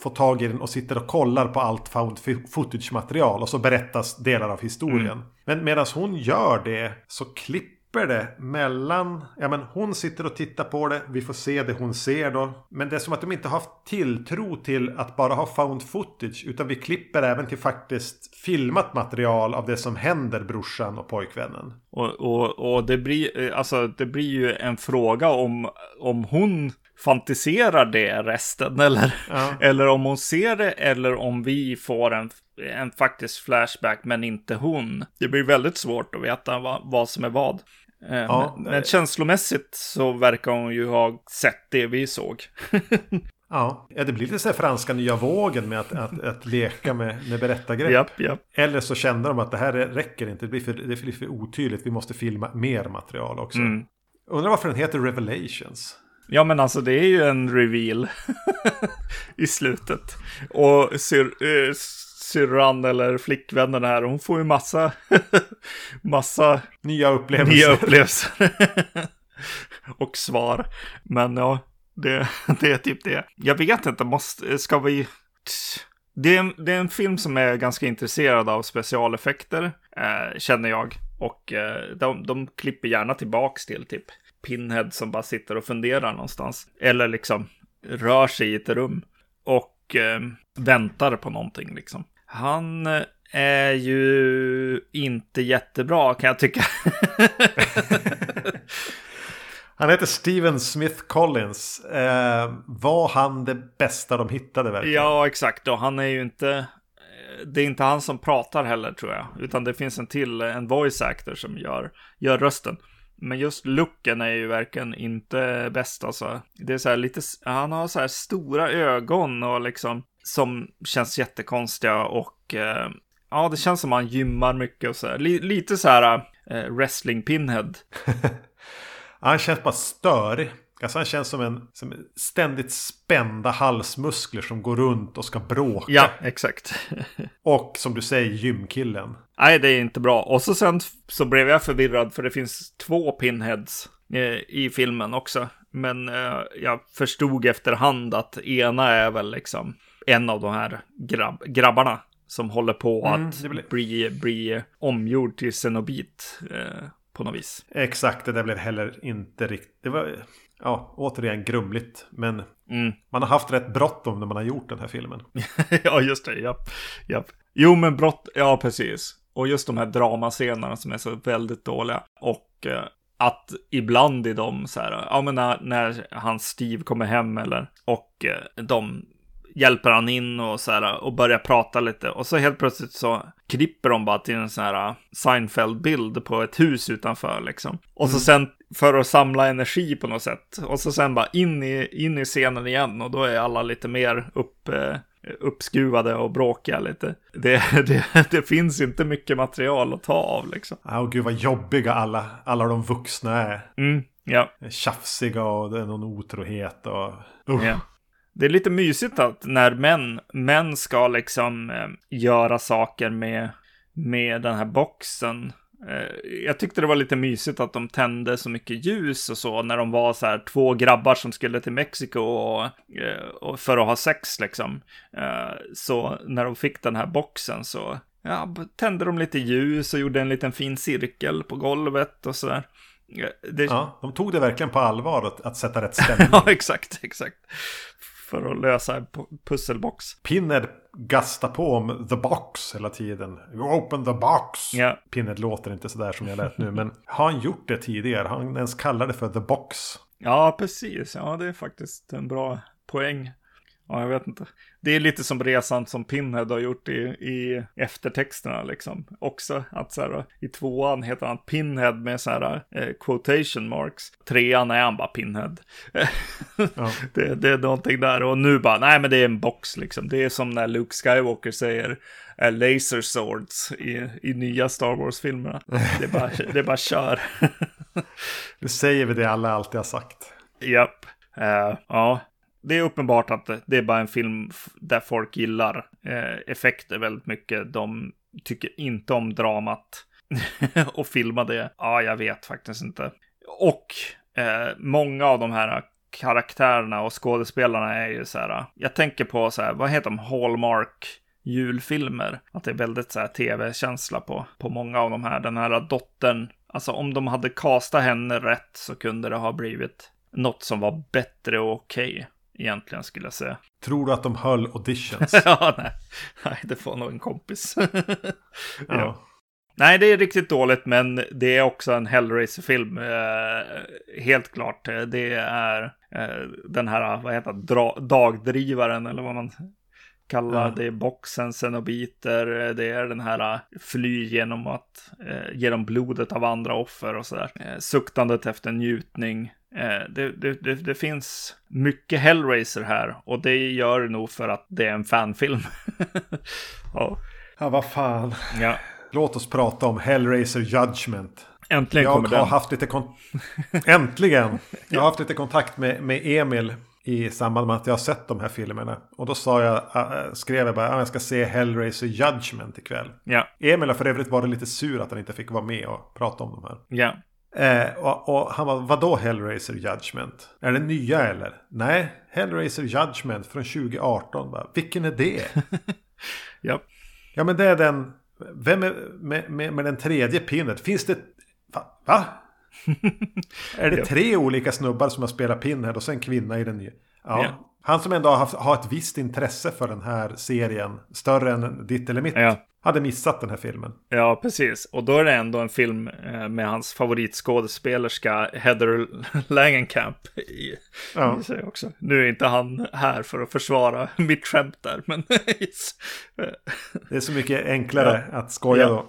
får tag i den och sitter och kollar på allt found footage material och så berättas delar av historien. Mm. Men medan hon gör det så klipper klipper det mellan, ja men hon sitter och tittar på det, vi får se det hon ser då. Men det är som att de inte har haft tilltro till att bara ha found footage, utan vi klipper även till faktiskt filmat material av det som händer brorsan och pojkvännen. Och, och, och det, blir, alltså, det blir ju en fråga om, om hon fantiserar det resten eller, ja. eller om hon ser det eller om vi får en, en faktisk flashback men inte hon. Det blir väldigt svårt att veta vad, vad som är vad. Eh, ja, men, men känslomässigt så verkar hon ju ha sett det vi såg. ja, det blir lite så här franska nya vågen med att, att, att leka med, med berättargrepp. Japp, japp. Eller så kände de att det här räcker inte, det blir för, det blir för otydligt, vi måste filma mer material också. Mm. Undrar varför den heter Revelations. Ja, men alltså det är ju en reveal i slutet. Och syr, eh, syrran eller flickvännen här, hon får ju massa, massa nya upplevelser. Nya upplevelser. och svar. Men ja, det, det är typ det. Jag vet inte, måste, ska vi... Det är, en, det är en film som är ganska intresserad av specialeffekter, eh, känner jag. Och eh, de, de klipper gärna tillbaks till typ Pinhead som bara sitter och funderar någonstans. Eller liksom rör sig i ett rum. Och eh, väntar på någonting liksom. Han eh, är ju inte jättebra kan jag tycka. han heter Steven Smith Collins. Eh, var han det bästa de hittade verkligen? Ja, exakt. Och han är ju inte... eh, Det är inte han som pratar heller tror jag. Utan det finns en till, en voice actor som gör, gör rösten. Men just looken är ju verkligen inte bäst alltså. Det är så här lite, han har så här stora ögon och liksom som känns jättekonstiga och eh, ja, det känns som han gymmar mycket och så här. Li, lite så här eh, wrestling pinhead. Han känns bara störig. Alltså han känns som en som ständigt spända halsmuskler som går runt och ska bråka. Ja, exakt. Och som du säger, gymkillen. Nej, det är inte bra. Och så sen så blev jag förvirrad för det finns två pinheads eh, i filmen också. Men eh, jag förstod efterhand att ena är väl liksom en av de här grabb grabbarna som håller på Mm, att blir- bli, bli omgjord till cenobit eh, på något vis. Exakt, det där blev heller inte riktigt... Det var, ja, återigen grumligt. Men Mm. man har haft rätt bråttom när man har gjort den här filmen. ja, just det. Japp, japp. Jo, men brott, ja precis. Och just de här dramascenerna som är så väldigt dåliga. Och eh, att ibland i dem så här, ja men när, när hans Steve kommer hem eller, och eh, de hjälper han in och så här och börjar prata lite. Och så helt plötsligt så klipper de bara till en sån här eh, Seinfeld-bild på ett hus utanför liksom. Och så sen för att samla energi på något sätt. Och så sen bara in i, in i scenen igen och då är alla lite mer upp, eh, uppskruvade och bråkiga lite. Det, det, det finns inte mycket material att ta av liksom. Ja, och gud vad jobbiga alla, alla de vuxna är. Mm, ja. Tjafsiga och det är någon otrohet och... Usch. Ja. Det är lite mysigt att när män, män ska liksom eh, göra saker med, med den här boxen. Eh, jag tyckte det var lite mysigt att de tände så mycket ljus och så när de var så här två grabbar som skulle till Mexiko och, eh, och för att ha sex liksom. Eh, så när de fick den här boxen så ja, tände de lite ljus och gjorde en liten fin cirkel på golvet och sådär. Eh, Det, Ja, de tog det verkligen på allvar att, att sätta rätt stämning. Ja, exakt, exakt. För att lösa en pu- pusselbox. Pinhead gastar på om the box hela tiden. You open the box. Ja. Pinhead låter inte sådär som jag lät nu. Men har han gjort det tidigare? Har han ens kallat det för the box? Ja, precis. Ja, det är faktiskt en bra poäng. Ja, jag vet inte. Det är lite som resan som Pinhead har gjort i, i eftertexterna liksom. Också att så här, i tvåan heter han Pinhead med så här eh, quotation marks. Trean är han bara Pinhead. Ja. det, det är någonting där och nu bara, nej men det är en box liksom. Det är som när Luke Skywalker säger eh, laser swords i, i nya Star Wars-filmerna. Det är bara, det är bara kör. Nu säger vi det alla alltid har sagt. Japp. Eh, ja, det är uppenbart att det- är bara en film där folk gillar eh, effekter väldigt mycket. De tycker inte om dramat. och filma det, ja, jag vet faktiskt inte. Och eh, många av de här karaktärerna och skådespelarna är ju så här, jag tänker på så här, vad heter de, Hallmark julfilmer. Att det är väldigt så här tv-känsla på, på många av de här. Den här dottern, alltså om de hade castat henne rätt så kunde det ha blivit något som var bättre och okej. Egentligen skulle jag säga. Tror du att de höll auditions? ja, nej. nej, det var nog en kompis. ja. Ja. Nej, det är riktigt dåligt, men det är också en Hellraiser-film. Eh, helt klart. Det är eh, den här, vad heter det, dagdrivaren eller vad man kallar Ja. det. Boxen, cenobiter. eh, Det är den här eh, fly genom att, eh, genom blodet av andra offer och sådär. Eh, suktandet efter njutning. Eh, det, det, det, det finns mycket Hellraiser här och det gör det nog för att det är en fanfilm. ja. ja, vad fan. ja, Låt oss prata om Hellraiser Judgment. äntligen Jag kommer har den. haft lite Äntligen! Jag har haft lite kontakt med, med Emil i samband med att jag har sett de här filmerna. Och då sa jag, äh, skrev jag bara att jag ska se Hellraiser Judgment ikväll. Ja, Emil har för övrigt varit lite sur att han inte fick vara med och prata om de här. ja. Eh, och, och han var, vadå Hellraiser Judgment? Är det nya eller? Nej, Hellraiser Judgment från 2018. Bara, Vilken är det? Ja, ja men det är den, vem är med, med, med den tredje pinnet? Finns det, va? va? Är det Ja. tre olika snubbar som har spelat Pinhead och sen kvinna i den nya? Ja, Ja. Han som ändå har, haft, har ett visst intresse för den här serien, större än ditt eller mitt, Ja. hade missat den här filmen. Ja, precis. Och då är det ändå en film eh, med hans favoritskådespelerska Heather Langenkamp i, Ja. i sig också. Nu är inte han här för att försvara mitt skämt där, men Det är så mycket enklare att skoja Ja. då.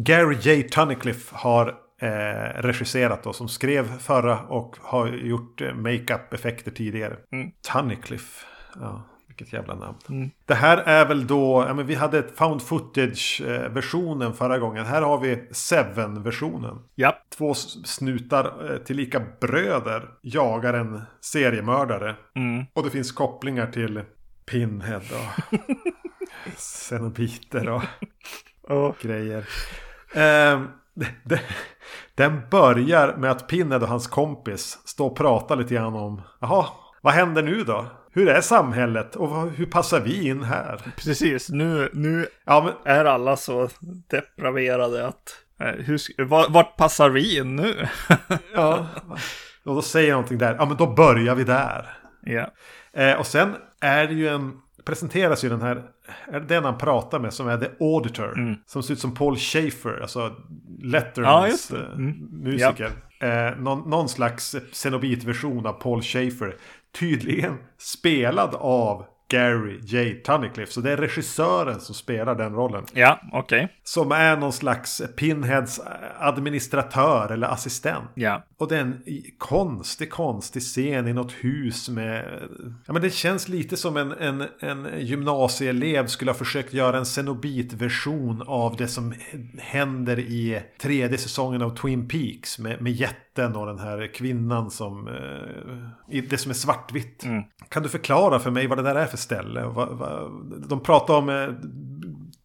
Gary J. Tunnicliffe har eh, regisserat då, som skrev förra och har gjort eh, makeup-effekter tidigare. Mm. Tunnicliffe, ja. Vilket jävla namn. Mm. Det här är väl då, ja men vi hade found footage-versionen förra gången. Här har vi Seven-versionen. ja, Två snutar, eh, tillika bröder, jagar en seriemördare. mm. Och det finns kopplingar till Pinhead och Cenobiter och Och, grejer. Det, den börjar med att Pinhead och hans kompis står och pratar lite grann om Jaha, vad händer nu då? Hur är samhället och hur passar vi in här? precis, nu, nu Ja, men, är alla så depraverade att eh, hur, vart passar vi in nu? ja. Och då säger jag någonting där. Ja, men då börjar vi där. ja. Eh, och sen är det ju en... Presenteras ju den här... Är det den han pratar med som är The Auditor? Som ser ut som Paul Schaefer. Alltså Lettermans Ja, eh, Mm. musiker. Eh, någon, någon slags Cenobit-version av Paul Schaefer. Tydligen spelad av Gary J. Tunnicliffe. Så det är regissören som spelar den rollen. Ja, okej. Som Som är någon slags Pinheads administratör eller assistent. Ja. Och det är en konstig, konstig scen i något hus med... Ja men det känns lite som en, en, en gymnasieelev skulle ha försökt göra en Cenobit-version av det som händer i tredje säsongen av Twin Peaks. Med, med jätten och den här kvinnan som... Eh, det som är svartvitt. Mm. Kan du förklara för mig vad det där är för ställe? Vad, vad, de pratar om eh,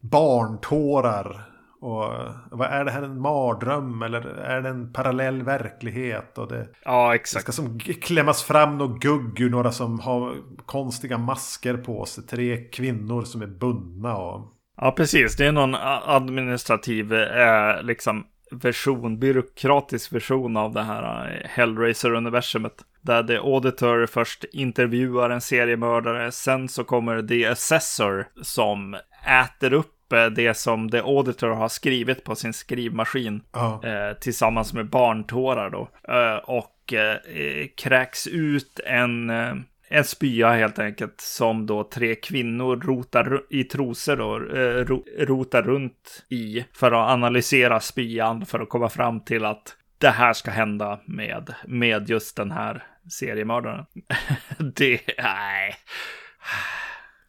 barntårar. Och vad är det här en mardröm eller är det en parallell verklighet? Och det, Ja, det exakt. ska som klämmas fram något gugg ur några som har konstiga masker på sig. Tre kvinnor som är bundna och... Ja, precis. Det är någon administrativ eh, liksom version, byråkratisk version av det här eh, Hellraiser-universumet. Där The Auditor först intervjuar en seriemördare, sen så kommer The Assessor som äter upp det som The Auditor har skrivit på sin skrivmaskin Ja, eh, tillsammans med barntårar då. Eh, och eh, kräks ut en, eh, en spya helt enkelt som då tre kvinnor rotar i trosor då, eh, ro, rotar runt i för att analysera spyan för att komma fram till att det här ska hända med, med just den här seriemördaren. det, nej.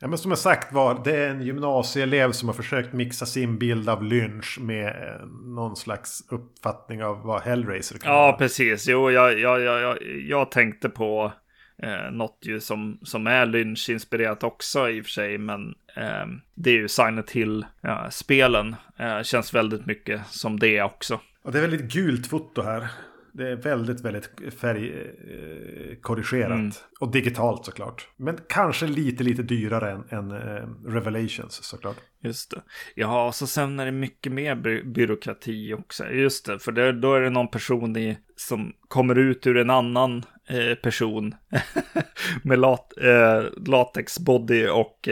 Ja, men som jag sagt var, det är en gymnasieelev som har försökt mixa sin bild av lynch med eh, någon slags uppfattning av vad Hellraiser kan Ja, vara. precis. Jo, jag, jag, jag, jag, jag tänkte på eh, något ju som, som är Lynch-inspirerat också i och för sig, men eh, det är ju Silent Hill-spelen. Eh, känns väldigt mycket som det också. Och det är väldigt gult foto här. Det är väldigt, väldigt färgkorrigerat. Eh. Mm. Och digitalt såklart. Men kanske lite, lite dyrare än, än eh, Revelations såklart. Just det. Ja, så sen är det mycket mer by byråkrati också. Just det, för det, då är det någon person i, som kommer ut ur en annan eh, person med lat, eh, latexbody och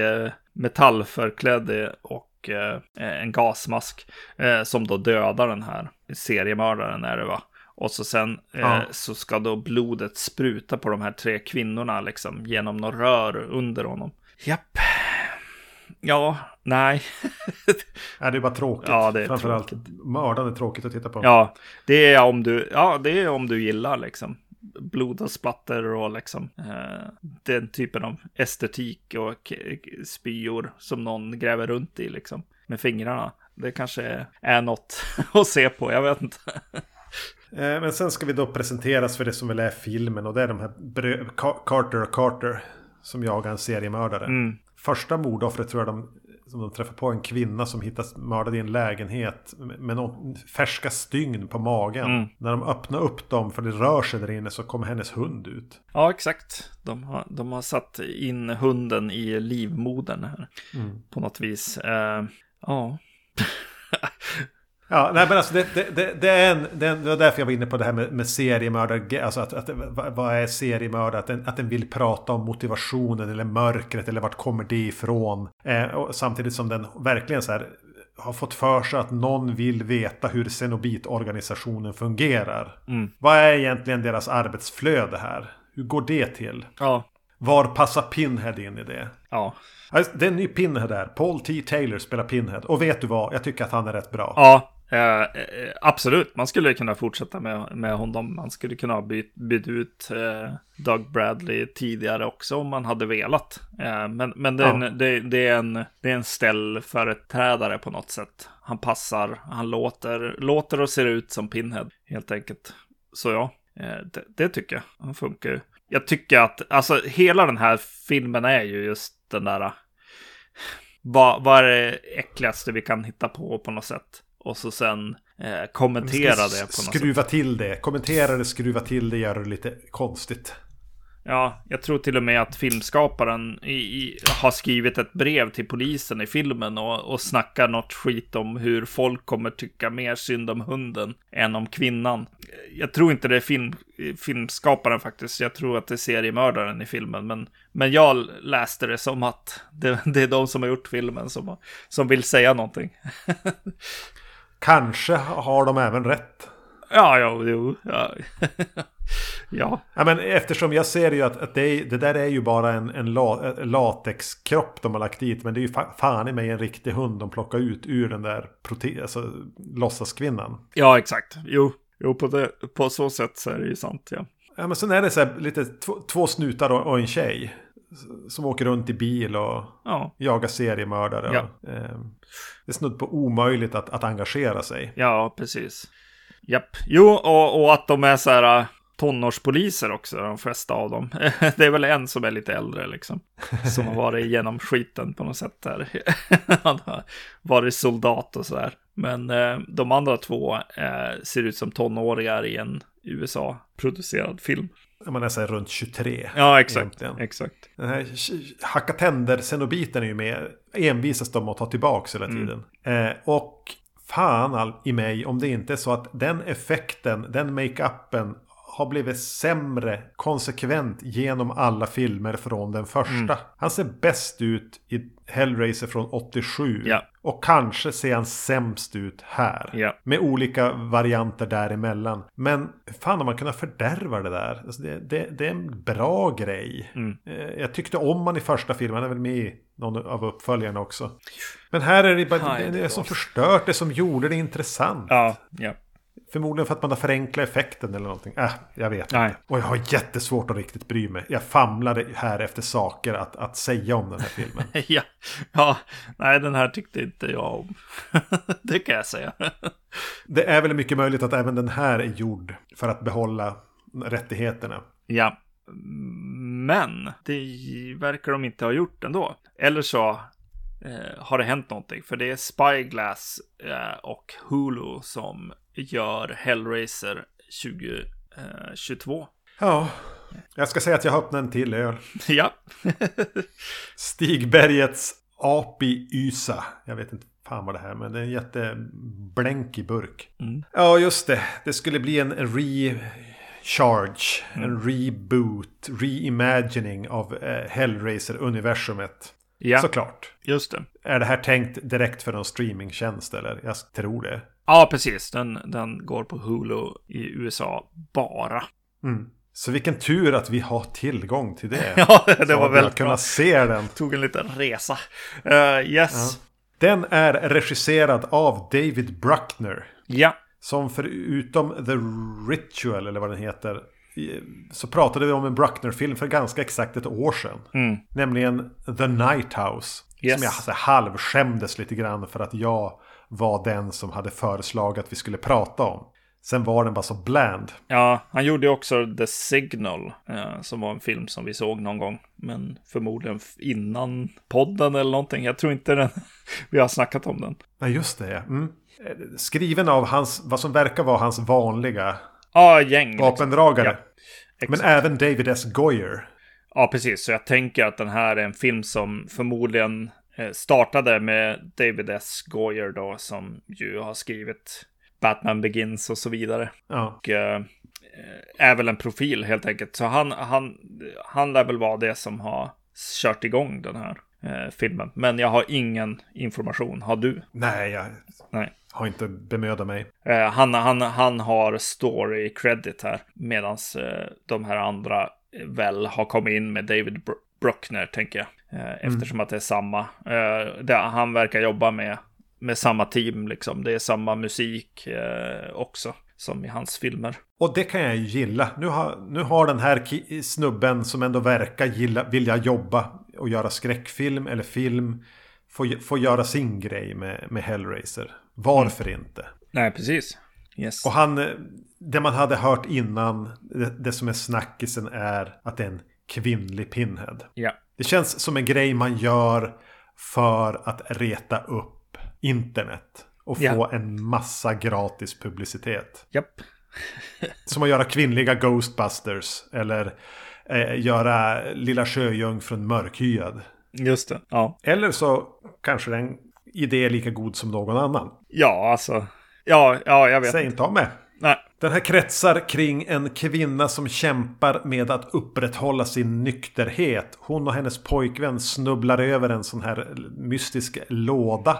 metallförklädd och en gasmask som då dödar den här seriemördaren är det va? Och så sen eh, Ja. så ska då blodet spruta på de här tre kvinnorna liksom genom något rör under honom. Japp. Ja, nej. Ja, det är bara tråkigt. Ja, det är Framförallt tråkigt. mördaren är tråkigt att titta på. Ja, det är om du, ja, det är om du gillar liksom blod och splatter och liksom eh, den typen av estetik och spyor som någon gräver runt i liksom med fingrarna. Det kanske är något att se på, jag vet inte. Eh, Men sen ska vi då presenteras för det som väl är filmen. Och det är de här Carter och Carter. Som jagar en seriemördare. Mm. Första mordoffret tror jag de, som de träffar på en kvinna som hittas mördad i en lägenhet. Med någon färska stygn på magen. Mm. När de öppnar upp dem för det rör sig där inne så kommer hennes hund ut. Ja, exakt. De har, de har satt in hunden i livmodern här Mm. på något vis. Eh, ja. Ja, nej men alltså det, det, det, det är en, det, var därför jag var inne på det här med, med seriemördare. Alltså att, att, vad är seriemördare? Att den, att den vill prata om motivationen eller mörkret eller vart kommer det ifrån? Eh, och samtidigt som den verkligen så här har fått för sig att någon vill veta hur Cenobit-organisationen fungerar. Mm. Vad är egentligen deras arbetsflöde här? Hur går det till? Ja. Var passar Pinhead in i det? Ja. Alltså, det är en ny Pinhead där. Paul T. Taylor spelar Pinhead. Och vet du vad? Jag tycker att han är rätt bra. Ja, eh, eh, absolut. Man skulle kunna fortsätta med, med honom. Man skulle kunna ha bytt, bytt ut eh, Doug Bradley tidigare också om man hade velat. Eh, men men det, är en, Ja. det, det, är en, det är en ställföreträdare på något sätt. Han passar, han låter, låter och ser ut som Pinhead helt enkelt. Så ja, eh, det, det tycker jag. Han funkar ju. Jag tycker att, alltså hela den här filmen är ju just den där vad, vad är det äckligaste vi kan hitta på på något sätt? Och så sen eh, kommentera det på något sätt. Skruva till det. Kommentera det, skruva till det, göra det lite konstigt. Ja, jag tror till och med att filmskaparen i, i, har skrivit ett brev till polisen i filmen och, och snackar något skit om hur folk kommer tycka mer synd om hunden än om kvinnan. Jag tror inte det är film, filmskaparen faktiskt. Jag tror att det är seriemördaren i filmen. Men, men jag läste det som att det, det är de som har gjort filmen som, som vill säga någonting. Kanske har de även rätt. Ja, ja, jo, ja. ja, Ja, men eftersom jag ser ju att, att det, är, det där är ju bara en, en la, en latexkropp de har lagt dit. Men det är ju fa, fan i mig en riktig hund de plockar ut ur den där prote, alltså, låtsaskvinnan. ja, exakt. Jo, jo på, det, på så sätt så är det ju sant, ja. Ja, men sen är det så här lite två, två snutar och, och en tjej. Som åker runt i bil och Ja, jagar seriemördare. Ja. Och, eh, det är snudd på omöjligt att, att engagera sig. ja, precis. Japp. Jo, och, och att de är så här äh, tonårspoliser också, de flesta av dem. Det är väl en som är lite äldre liksom. Som har varit igenom skiten på något sätt där. Han har varit soldat och sådär. Men eh, de andra två eh, ser ut som tonåringar i en USA-producerad film. Man är så runt 23. Ja, exakt. egentligen. Exakt. Den här hacka tänder-cenobiten är ju med. Envisas de att ta tillbaka hela tiden. Eh, och fan i mig om det inte är så att den effekten, den make-upen har blivit sämre konsekvent genom alla filmer från den första. Han ser bäst ut i Hellraiser från 87. Ja. Och kanske ser han sämst ut här. Ja. Med olika varianter däremellan. Men fan har man kunnat fördärva det där? Alltså det, det, det är en bra grej. Mm. Eh, Jag tyckte om man i första filmen. Han är väl med i någon av uppföljarna också. Men här är det bara Nej, det, det är som förstört det som gjorde det intressant. Ja, ja. Förmodligen för att man har förenklat effekten eller någonting. Äh, jag vet Nej. inte. Och jag har jättesvårt att riktigt bry mig. Jag famlade här efter saker att, att säga om den här filmen. ja. ja, nej den här tyckte inte jag om. det kan jag säga. Det är väl mycket möjligt att även den här är gjord för att behålla rättigheterna. Ja. Men det verkar de inte ha gjort ändå. Eller så eh, har det hänt någonting. För det är Spyglass eh, och Hulu som gör Hellraiser 2022. Ja, jag ska säga att jag har öppnat en till öl. ja. Stigbergets Api Ysa. Jag vet inte fan vad det här är, men det är en jätteblänkig burk. Mm. Ja, just det. Det skulle bli en recharge, en reboot, reimagining av eh, Hellraiser-universumet. ja, Såklart. just det. Är det här tänkt direkt för någon streamingtjänst eller? Jag tror det. Ja, precis. Den, den går på Hulu i USA bara. Mm. Så vilken tur att vi har tillgång till det. Ja, det Så var väldigt bra. kunnat se den. Tog en liten resa. Uh, yes. Den är regisserad av David Bruckner. Ja. Som förutom The Ritual, eller vad den heter, så pratade vi om en Bruckner-film för ganska exakt ett år sedan. Mm. Nämligen The Night House. Yes. Som jag alltså, halvskämdes lite grann för att jag var den som hade föreslagit att vi skulle prata om. Sen var den bara så bland. Ja, han gjorde ju också The Signal, eh, som var en film som vi såg någon gång. Men förmodligen innan podden eller någonting. Jag tror inte den, vi har snackat om den. Nej, just det. Mm. Eh, Skriven av hans, vad som verkar vara hans vanliga Ja, gäng. liksom. vapendragare. Ja, Men även David S. Goyer. Ja, precis. Så jag tänker att den här är en film som förmodligen startade med David S. Goyer då, som ju har skrivit Batman Begins och så vidare. Ja. Och eh, är väl en profil helt enkelt. Så han, han, han lär väl vara det som har kört igång den här eh, filmen. Men jag har ingen information. Har du? Nej, jag Nej. har inte bemödat mig. Eh, han, han, han har story credit här. Medan eh, de här andra väl har kommit in med David Br Bruckner, tänker jag. Eh, eftersom att det är samma. Eh, det, han verkar jobba med, med samma team, liksom. Det är samma musik eh, också. Som i hans filmer. Och det kan jag ju gilla. Nu har, nu har den här snubben som ändå verkar gilla, vilja jobba och göra skräckfilm eller film. Få, få göra sin grej med, med Hellraiser. Varför inte? Nej, precis. Yes. Och han, det man hade hört innan, det, det som är snackisen är att det är en kvinnlig Pinhead. Ja. Det känns som en grej man gör för att reta upp internet. Och få Ja. en massa gratis publicitet. Japp. Som att göra kvinnliga Ghostbusters. Eller eh, göra Lilla Sjöjungfrun mörkhyad. Just det. Ja. Eller så kanske den idé är lika god som någon annan. Ja, alltså. Ja, ja, jag vet. Säg inte av mig. Nej. Den här kretsar kring en kvinna som kämpar med att upprätthålla sin nykterhet. Hon och hennes pojkvän snubblar över en sån här mystisk låda.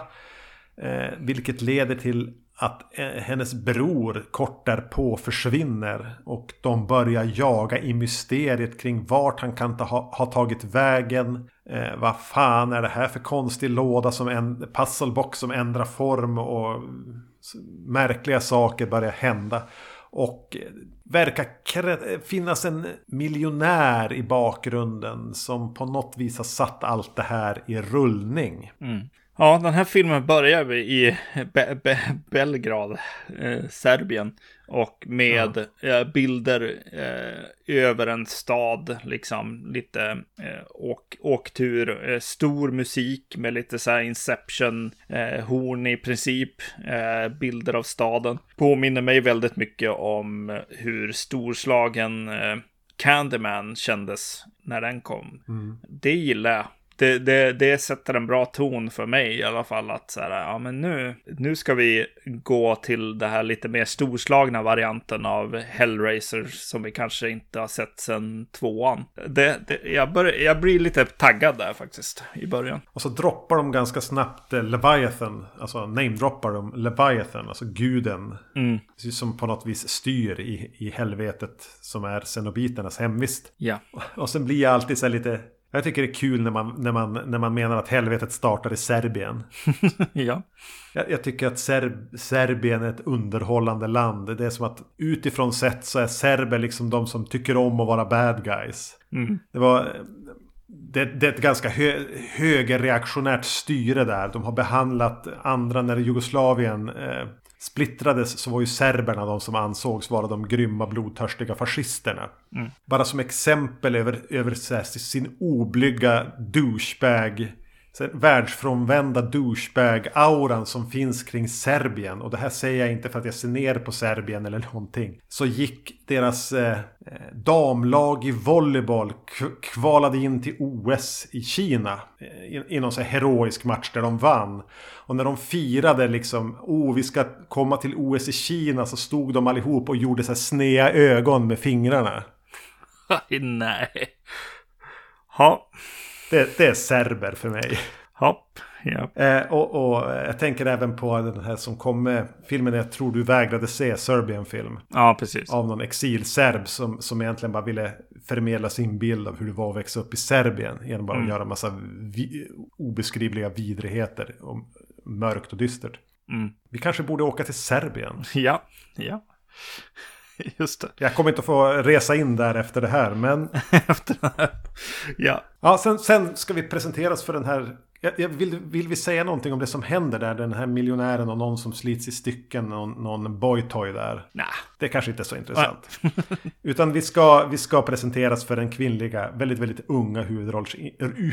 Eh, vilket leder till att eh, hennes bror kort därpå försvinner. Och de börjar jaga i mysteriet kring vart han kan ta, ha, ha tagit vägen. Eh, vad fan är det här för konstig låda som en puzzlebox som ändrar form och märkliga saker börjar hända. Och eh, verkar finnas en miljonär i bakgrunden som på något vis har satt allt det här i rullning. Mm. Ja, den här filmen börjar i Be Be Belgrad, eh, Serbien. Och med eh, bilder eh, över en stad, liksom lite eh, åk åktur, eh, stor musik med lite så här Inception, eh, i princip, eh, bilder av staden. Påminner mig väldigt mycket om hur storslagen Candyman kändes när den kom. Det gillar jag. Det, det, det sätter en bra ton för mig i alla fall att så här, ja men nu, nu ska vi gå till det här lite mer storslagna varianten av Hellraiser som vi kanske inte har sett sedan tvåan. Det, det, jag, bör, jag blir lite taggad där faktiskt i början. Och så droppar de ganska snabbt eh, Leviathan. Alltså namedroppar de Leviathan, alltså guden. Mm. Som på något vis styr i, i helvetet som är Cenobiternas hemvist. Ja. Och sen blir jag alltid så här lite... Jag tycker det är kul när man, när man, när man menar att helvetet startar i Serbien. ja. Jag, jag tycker att Serb, Serbien är ett underhållande land. Det är som att utifrån sett så är serber liksom de som tycker om att vara bad guys. Mm. Det var... Det, det är ett ganska hö, högerreaktionärt styre där. De har behandlat andra när Jugoslavien eh, splittrades så var ju serberna de som ansågs vara de grymma blodtörstiga fascisterna. Bara som exempel över, över här, sin oblyga douchebag världsfrånvända douchebag-auran som finns kring Serbien. Och det här säger jag inte för att jag ser ner på Serbien eller någonting. Så gick deras eh, eh damlag i volleyboll kvalade in till OS i Kina. Eh, i, I någon så här heroisk match där de vann. Och när de firade liksom, oh vi ska komma till OS i Kina så stod de allihop och gjorde så här snea ögon med fingrarna. Nej. Ja. Det, det är serber för mig. Hopp. Ja. Eh, och, och jag tänker även på den här som kom med filmen jag tror du vägrade se, Serbian film. Ja, precis. Av någon exilserb som, som egentligen bara ville förmedla sin bild av hur det var att växa upp i Serbien. Genom bara att göra massa vi, obeskrivliga vidrigheter. Och mörkt och dystert. Mm. Vi kanske borde åka till Serbien. Ja. Ja. Just det. Jag kommer inte att få resa in där efter det här. Men Efter den här. Ja. ja, sen, sen ska vi presenteras för den här. Jag, jag vill, vill vi säga någonting om det som händer där? Den här miljonären och någon som slits i stycken. Någon, någon boytoy där. Nej. det kanske inte är så intressant. Utan vi ska, vi ska presenteras för den kvinnliga, väldigt, väldigt unga huvudrolls,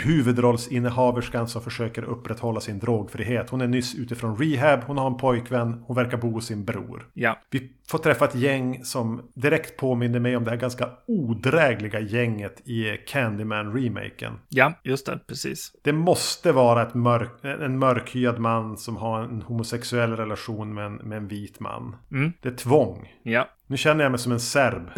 huvudrollsinnehaverskan som försöker upprätthålla sin drogfrihet. Hon är nyss utifrån rehab, hon har en pojkvän, hon verkar bo hos sin bror. Ja. Vi får träffa ett gäng som direkt påminner mig om det här ganska odrägliga gänget i Candyman-remaken. Ja, just det, precis. Det måste vara ett mörk, en mörkhyad man som har en homosexuell relation med en, med en vit man. Mm. Det är tvång. Ja, Nu känner jag mig som en serb.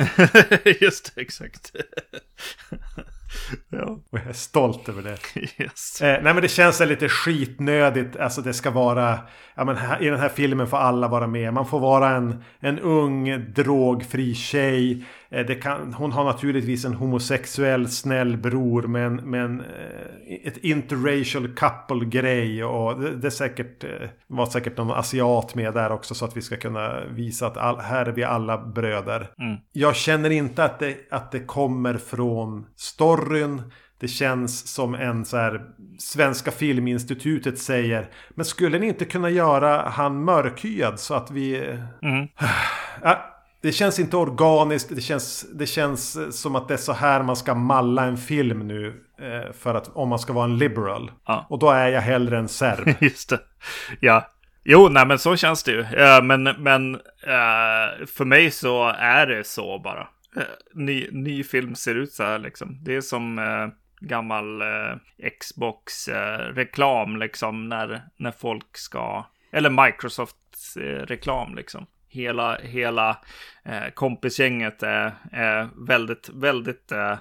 just det, exakt. ja, Och jag är stolt över det. yes. Eh, nej men det känns lite skitnödigt. Alltså det ska vara... Ja men här, i den här filmen får alla vara med. Man får vara en, en ung drogfri tjej. Eh, kan, hon har naturligtvis en homosexuell snäll bror. Men, men eh, ett interracial couple-grej. Och det, det är säkert, eh, var säkert någon asiat med där också. Så att vi ska kunna visa att all, här är vi alla bröder. Mm. Jag känner inte att det, att det kommer från storyn. Det känns som en så här Svenska Filminstitutet säger. Men skulle ni inte kunna göra han mörkhyad så att vi... Mm. Det känns inte organiskt. Det känns, det känns som att det är så här man ska malla en film nu. eh, För att om man ska vara en liberal. Ja. Och då är jag hellre en serb. Just det. Ja. Jo, nej men så känns det ju. Eh, men men eh, för mig så är det så bara. Eh, ny, ny film ser ut så här liksom. Det är som eh, gammal eh, Xbox-reklam liksom. När, när folk ska... Eller Microsoft-reklam liksom. Hela, hela eh, kompisgänget är, är väldigt, väldigt eh,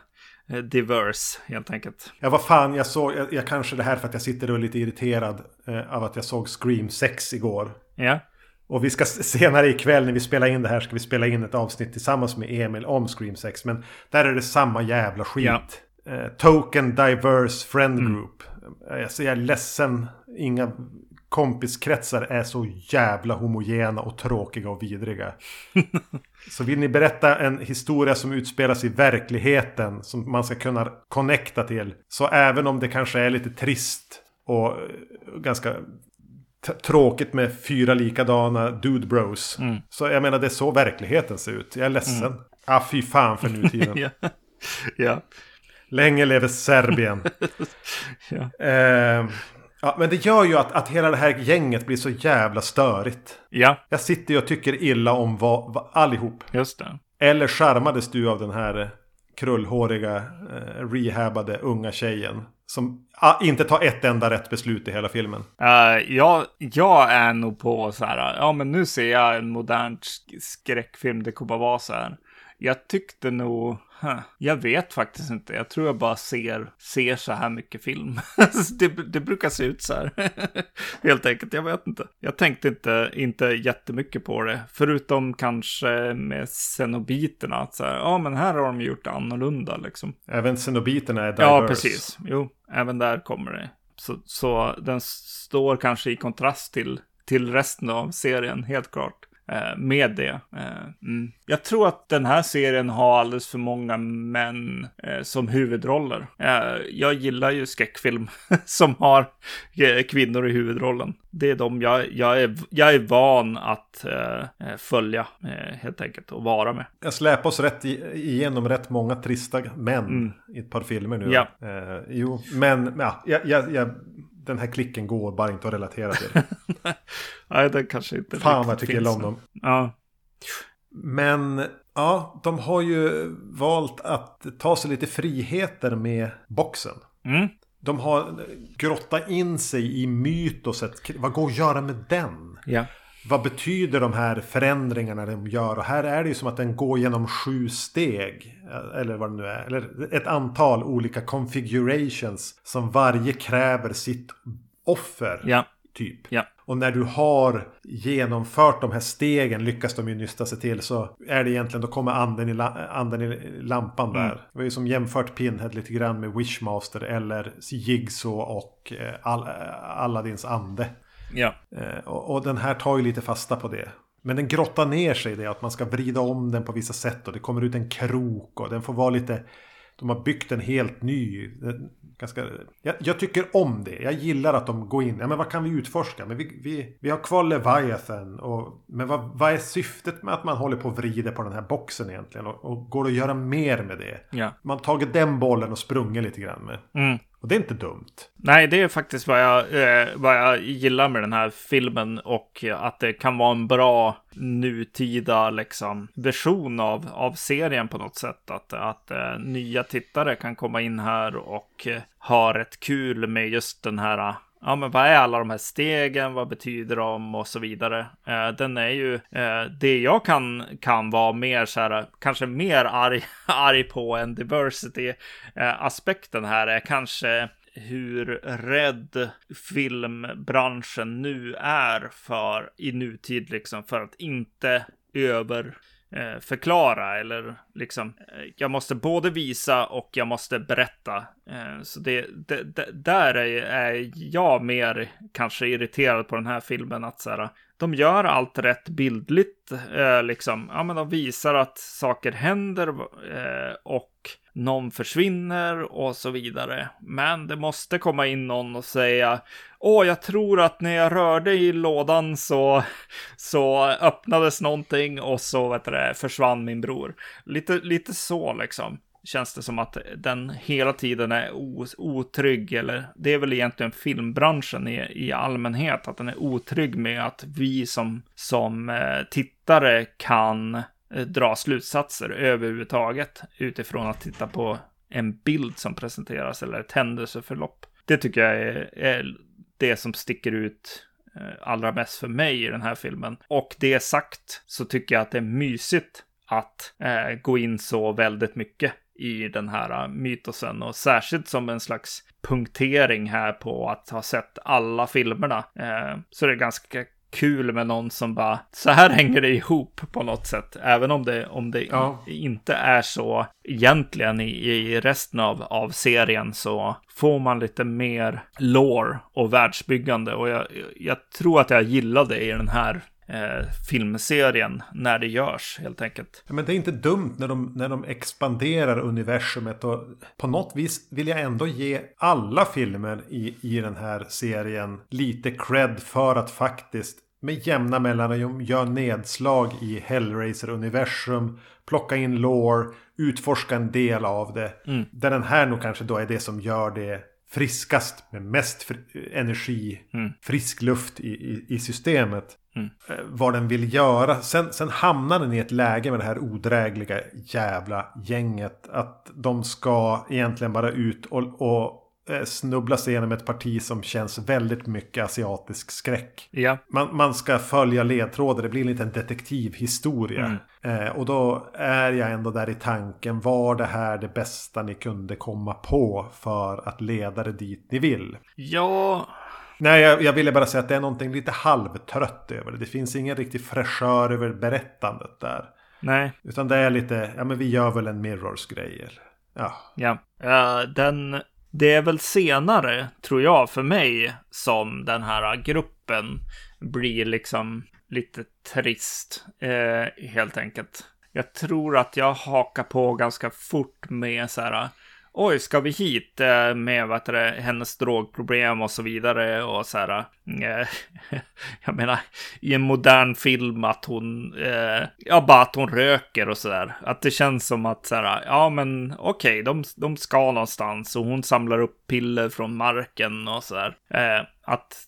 diverse helt enkelt. Ja, vad fan, jag såg... Jag, jag kanske det här för att jag sitter och är lite irriterad eh, av att jag såg Scream 6 igår. Ja. Och vi ska senare ikväll när vi spelar in det här ska vi spela in ett avsnitt tillsammans med Emil om Scream 6. Men där är det samma jävla skit. Ja. Eh, token Diverse Friend Mm. Group. Eh, Alltså jag är ledsen. Inga kompiskretsar är så jävla homogena och tråkiga och vidriga. så vill ni berätta en historia som utspelas i verkligheten som man ska kunna connecta till. Så även om det kanske är lite trist och eh, ganska tråkigt med fyra likadana dude bros. Mm. Så jag menar det är så verkligheten ser ut. Jag är ledsen. Ah, fy fan för nutiden. ja. ja. Länge lever Serbien. Ja. Eh, ja, men det gör ju att, att hela det här gänget blir så jävla störigt. Ja, Jag sitter ju och tycker illa om vad, vad, allihop. just det. Eller charmades du av den här eh, krullhåriga, eh, rehabade unga tjejen? Som ah, inte tar ett enda rätt beslut i hela filmen. Uh, jag, jag är nog på så här, ja men nu ser jag en modern sk- skräckfilm, det kommer vara så här. Jag tyckte nog, huh, jag vet faktiskt inte, jag tror jag bara ser, ser så här mycket film. det, det brukar se ut så här. Helt enkelt, jag vet inte. Jag tänkte inte, inte jättemycket på det, förutom kanske med cenobiterna, att så här, ja men här har de gjort annorlunda liksom. Även cenobiterna är diverse. Ja, precis. Jo, även där kommer det. Så, så den står kanske i kontrast till, till resten av serien, helt klart. Eh, med det. Eh, mm. Jag tror att den här serien har alldeles för många män eh, som huvudroller. Jag gillar ju skräckfilm som har kvinnor i huvudrollen. Det är de jag, jag, är, jag är van att följa, helt enkelt, och vara med. Jag släpar oss rätt igenom rätt många trista män i ett par filmer nu. Ja. Eh, jo, men ja, jag, jag, jag, den här klicken går bara inte att relatera till. Nej, det kanske inte Fan vad jag tycker illa om dem. Ja, Men ja, de har ju valt att ta sig lite friheter med boxen. Mm. De har grottat in sig i mytoset. Vad går att göra med den? Ja. Vad betyder de här förändringarna de gör? Och här är det ju som att den går genom sju steg. Eller vad det nu är. Eller ett antal olika configurations. Som varje kräver sitt offer. Ja. Typ. Ja. Och när du har genomfört de här stegen lyckas de ju nysta sig till så är det egentligen då kommer anden i, la, anden i lampan där. Mm. Det var ju som jämfört Pinhead lite grann med Wishmaster eller Jigsaw och eh, All, Aladdins ande. Ja. Eh, och, och den här tar ju lite fasta på det. Men den grottar ner sig i det att man ska vrida om den på vissa sätt och det kommer ut en krok och den får vara lite de har byggt en helt ny. Ganska, jag, jag, tycker om det. Jag gillar att de går in. Ja, men vad kan vi utforska? Men vi, vi, vi har kvar Leviathan. Och, men vad, vad är syftet med att man håller på och vrider på den här boxen egentligen? Och, och går det att göra mer med det? Ja. Man har tagit den bollen och sprungit lite grann med. Mm. Och det är inte dumt. Nej, det är faktiskt vad jag, eh, vad jag gillar med den här filmen och att det kan vara en bra nutida liksom, version av, av serien på något sätt. Att, att eh, nya tittare kan komma in här och eh, ha rätt kul med just den här Ja, men vad är alla de här stegen? Vad betyder de och så vidare? Eh, den är ju eh, det jag kan kan vara mer så här, kanske mer arg, arg på än diversity eh, aspekten här är kanske hur rädd filmbranschen nu är för i nutid liksom för att inte över Eh, förklara eller liksom eh, jag måste både visa och jag måste berätta. Eh, så det, det, det, där är, är jag mer kanske irriterad på den här filmen att så här, de gör allt rätt bildligt, liksom. Ja, men de visar att saker händer och någon försvinner och så vidare. Men det måste komma in någon och säga Åh, jag tror att när jag rörde i lådan så, så öppnades någonting och så vet du, försvann min bror. Lite, lite så liksom känns det som att den hela tiden är otrygg, eller det är väl egentligen filmbranschen i, i allmänhet, att den är otrygg med att vi som, som eh, tittare kan eh, dra slutsatser överhuvudtaget utifrån att titta på en bild som presenteras eller ett händelseförlopp. Det tycker jag är, är det som sticker ut eh, allra mest för mig i den här filmen. Och det sagt så tycker jag att det är mysigt att eh, gå in så väldigt mycket i den här eh, mytosen och särskilt som en slags punktering här på att ha sett alla filmerna. Eh, så det är ganska kul med någon som bara, så här hänger det ihop på något sätt. Även om det, om det ja. inte är så egentligen i, i resten av, av serien så får man lite mer lore och världsbyggande. Och jag, jag tror att jag gillade i den här eh, filmserien när det görs helt enkelt. Men det är inte dumt när de, när de expanderar universumet och på något vis vill jag ändå ge alla filmer i, i den här serien lite cred för att faktiskt med jämna mellanrum gör nedslag i Hellraiser-universum, plocka in lore, utforska en del av det. Mm. Där den här nog kanske då är det som gör det friskast med mest energi, mm. frisk luft i, i, i systemet. Mm. Eh, vad den vill göra. Sen, sen hamnar den i ett läge med det här odrägliga jävla gänget. Att de ska egentligen bara ut och, och eh, snubbla sig igenom ett parti som känns väldigt mycket asiatisk skräck. Ja. Man, man ska följa ledtrådar, det blir en liten detektivhistoria. Mm. Eh, och då är jag ändå där i tanken, var det här det bästa ni kunde komma på för att leda det dit ni vill? Ja, Nej, jag, jag, ville bara säga att det är någonting lite halvtrött över det. Det finns ingen riktig fräschör över berättandet där. Nej. Utan det är lite, ja men vi gör väl en Mirrors-grej. Ja. Ja. Uh, den, det är väl senare, tror jag, för mig som den här gruppen blir liksom lite trist, uh, helt enkelt. Jag tror att jag hakar på ganska fort med så här oj, ska vi hit eh, med vad det, hennes drogproblem och så vidare och så här. Eh, jag menar, i en modern film att hon, eh, ja, bara att hon röker och så där. Att det känns som att så här, ja, men okej, okay, de, de ska någonstans och hon samlar upp piller från marken och så där. att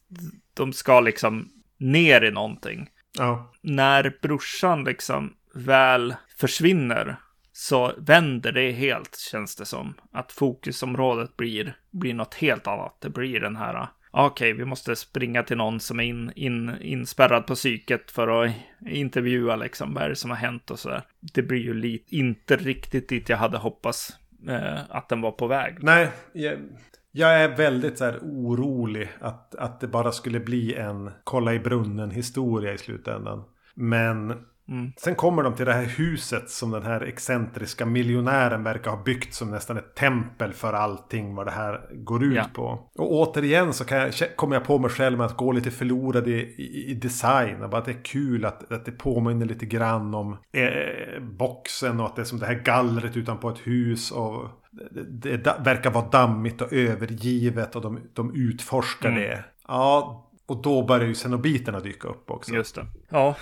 de ska liksom ner i någonting. Ja. När brorsan liksom väl försvinner så vänder det helt känns det som. Att fokusområdet blir, blir något helt annat. Det blir den här, ah, okej, okay, vi måste springa till någon som är in, in, inspärrad på psyket för att intervjua liksom, vad är det som har hänt och sådär. Det blir ju lite, inte riktigt dit jag hade hoppats eh, att den var på väg. Nej, jag, jag är väldigt så här orolig att, att det bara skulle bli en kolla i brunnen historia i slutändan. Men Mm. Sen kommer de till det här huset som den här excentriska miljonären verkar ha byggt som nästan ett tempel för allting vad det här går ut ja. på. Och återigen så jag, kommer jag på mig själv med att gå lite förlorad i, i, i design. Bara att det är kul att, att det påminner lite grann om eh, boxen och att det är som det här gallret utanpå ett hus. Och det, det verkar vara dammigt och övergivet och de, de utforskar Mm. det. Ja, och då börjar ju xenobiterna dyka upp också. Just det. Ja,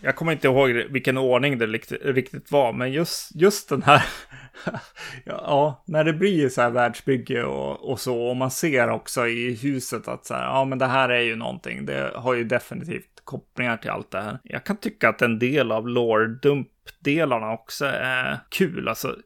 jag kommer inte ihåg vilken ordning det riktigt, var, men just, just den här... ja, ja, när det blir så här världsbygge och, och så, och man ser också i huset att så här, ja men det här är ju någonting, det har ju definitivt kopplingar till allt det här. Jag kan tycka att en del av lore-dump-delarna också är kul, alltså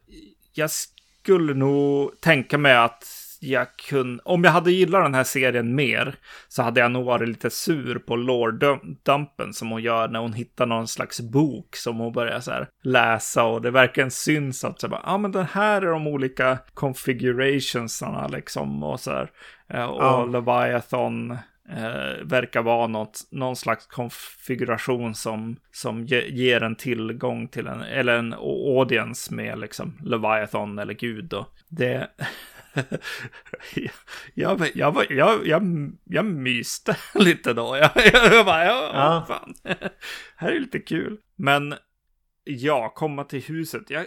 jag skulle nog tänka mig att jag kunde, om jag hade gillat den här serien mer så hade jag nog varit lite sur på lore-dumpen som hon gör när hon hittar någon slags bok som hon börjar så här läsa och det verkligen syns att så bara, ja ah, men den här är de olika configurationsarna liksom och så här. Eh, Och Ja. Leviathan eh, verkar vara något, någon slags konfiguration som, som ge, ger en tillgång till en, eller en audience med liksom Leviathan eller Gud. Och det... jag, jag, jag, jag, jag myste lite då. Jag, jag bara, ja, Ja. fan. här är lite kul. Men ja, komma till huset. Jag,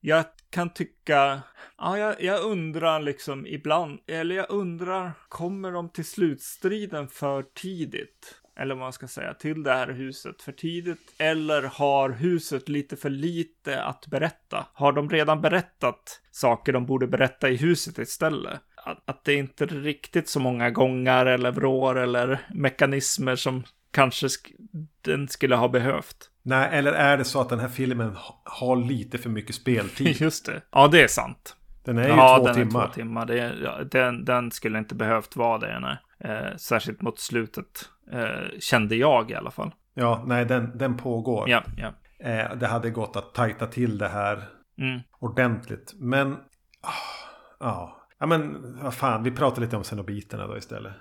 jag kan tycka, ja, jag, jag undrar liksom ibland, eller jag undrar, kommer de till slutstriden för tidigt? Eller vad man ska säga, till det här huset för tidigt? Eller har huset lite för lite att berätta? Har de redan berättat saker de borde berätta i huset istället? Att, att det inte är riktigt så många gångar eller vrår eller mekanismer som kanske sk- den skulle ha behövt. Nej, eller är det så att den här filmen ha- har lite för mycket speltid? Just det. Ja, det är sant. Den är ju ja, två den timmar. är två timmar. Det ja, den, den skulle inte behövt vara det. Nej. Eh, särskilt mot slutet. Eh, kände jag i alla fall. Ja, nej, den, den pågår. Ja, ja. Eh, det hade gått att tajta till det här Mm. ordentligt. Men, ah, ja. Ja, men vad fan, vi pratar lite om xenobiterna då istället.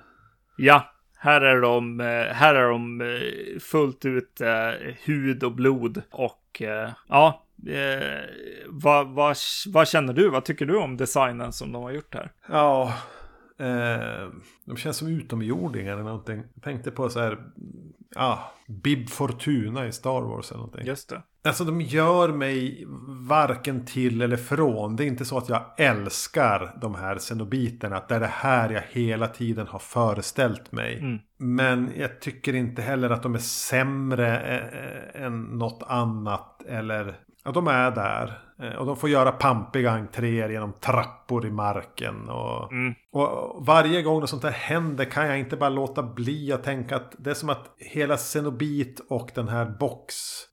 Ja, här är de, eh, här är de eh, fullt ut eh, hud och blod. Och eh, ja, eh, vad, vad, vad känner du? Vad tycker du om designen som de har gjort här? Ja, eh, de känns som utomjordingar eller någonting. Jag tänkte på så här, ja, Bib Fortuna i Star Wars eller någonting. Just det. Alltså de gör mig varken till eller från. Det är inte så att jag älskar de här xenobiterna. Att det är det här jag hela tiden har föreställt mig. Mm. Men jag tycker inte heller att de är sämre eh, än något annat. Eller ja, de är där. Eh, Och de får göra pampiga entréer genom trappor i marken. Och, Mm. och varje gång något sånt här händer kan jag inte bara låta bli att tänka att det är som att hela Cenobit och den här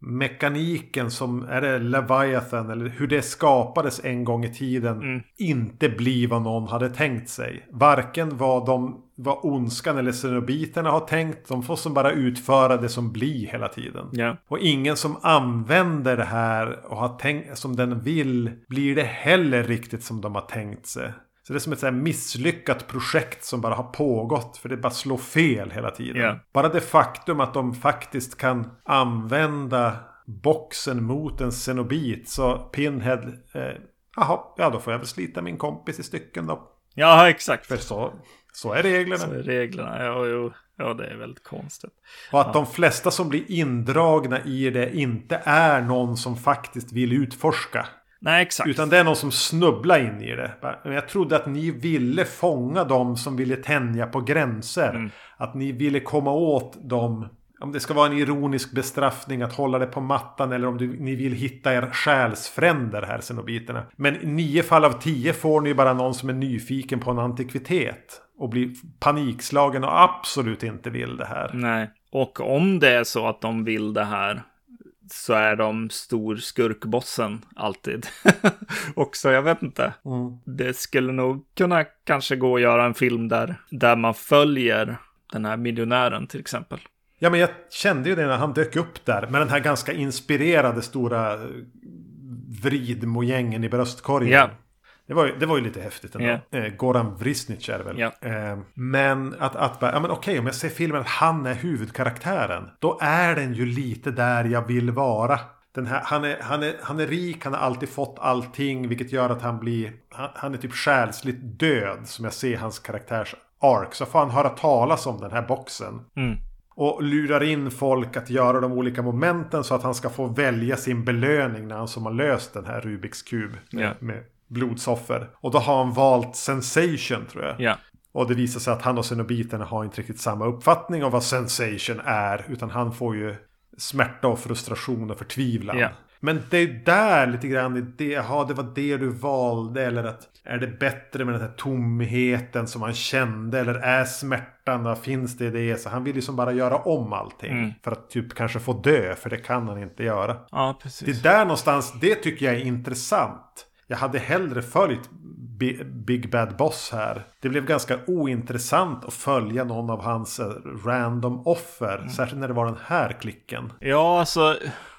boxmekaniken som är det Leviathan eller hur det skapades en gång i tiden Mm. inte blir vad någon hade tänkt sig. Varken vad de vad ondskan eller Cenobiterna har tänkt. De får som bara utföra det som blir hela tiden. Ja. Och ingen som använder det här och har tänkt som den vill blir det heller riktigt som de har tänkt sig. Så det är som ett så misslyckat projekt som bara har pågått för det bara slår fel hela tiden. Ja. Bara det faktum att de faktiskt kan använda boxen mot en cenobit så Pinhead, eh, jaha, ja då får jag väl slita min kompis i stycken då. Ja, exakt. För så, så är reglerna. Så är reglerna. Ja, jo. Ja, det är väldigt konstigt. Och att de flesta som blir indragna i det inte är någon som faktiskt vill utforska. Nej, exakt. Utan det är någon som snubblar in i det. Jag trodde att ni ville fånga dem som ville tänja på gränser. Mm. Att ni ville komma åt dem. Om det ska vara en ironisk bestraffning att hålla det på mattan eller om du, ni vill hitta er själsfränder här senobiterna. Men i nio fall av tio får ni bara någon som är nyfiken på en antikvitet. Och blir panikslagen och absolut inte vill det här. Nej, och om det är så att de vill det här så är de stor skurkbossen alltid. Också, jag vet inte. Mm. Det skulle nog kunna kanske gå att göra en film där, där man följer den här miljonären till exempel. Ja men jag kände ju det när han dök upp där. Med den här ganska inspirerade stora eh, vridmojängen i bröstkorgen. Ja. Det var, ju, det var ju lite häftigt ändå. Ja. Eh, Goran Vrisnic är det väl. Ja. Eh, men att, att ja men okej om jag ser filmen att han är huvudkaraktären. Då är den ju lite där jag vill vara. Den här, han, är, han, är, han är rik, han har alltid fått allting. Vilket gör att han blir, han, han är typ själsligt död. Som jag ser hans karaktärs ark. Så får han höra talas om den här boxen. Mm. Och lurar in folk att göra de olika momenten så att han ska få välja sin belöning när han som har löst den här Rubiks kub. Med, Ja. med blodsoffer. Och då har han valt Sensation tror jag. Ja. Och det visar sig att han och Cenobiterna har inte riktigt samma uppfattning om vad Sensation är. Utan han får ju smärta och frustration och förtvivlan. Ja. Men det är där lite grann det, jaha det var det du valde eller att är det bättre med den här tomheten som han kände eller är smärtan, finns det det? Så han vill ju som bara göra om allting Mm. för att typ kanske få dö för det kan han inte göra. Ja, Det precis. är där någonstans, det tycker jag är intressant. Jag hade hellre följt Bi- Big Bad Boss här. Det blev ganska ointressant att följa någon av hans eh, random offer. Mm. Särskilt när det var den här klicken. Ja, alltså.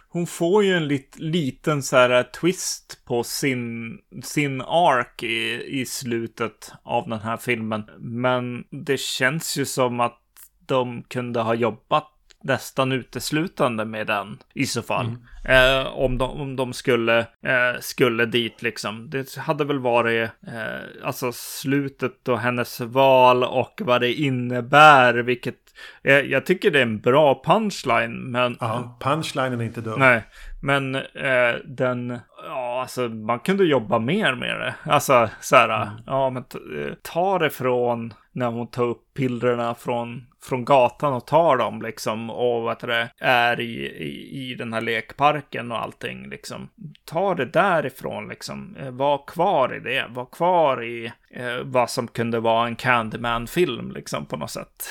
Hon får ju en lit, liten så här twist på sin, sin ark i, i slutet av den här filmen. Men det känns ju som att de kunde ha jobbat nästan uteslutande med den i så fall. Eh, om, de, om de skulle, eh, skulle dit liksom. Det hade väl varit eh, alltså slutet och hennes val och vad det innebär, vilket eh, jag tycker det är en bra punchline, men Ja, punchlinen är inte dum. Nej, men eh, den, ja alltså man kunde jobba mer med det. Alltså så här, ja men eh, ta det från när hon tar upp pillerna från, från gatan och tar dem liksom och vad det, är i, i, i den här lekparken och allting liksom. Ta det därifrån liksom, eh, var kvar i det, var kvar i eh, vad som kunde vara en Candyman-film liksom på något sätt.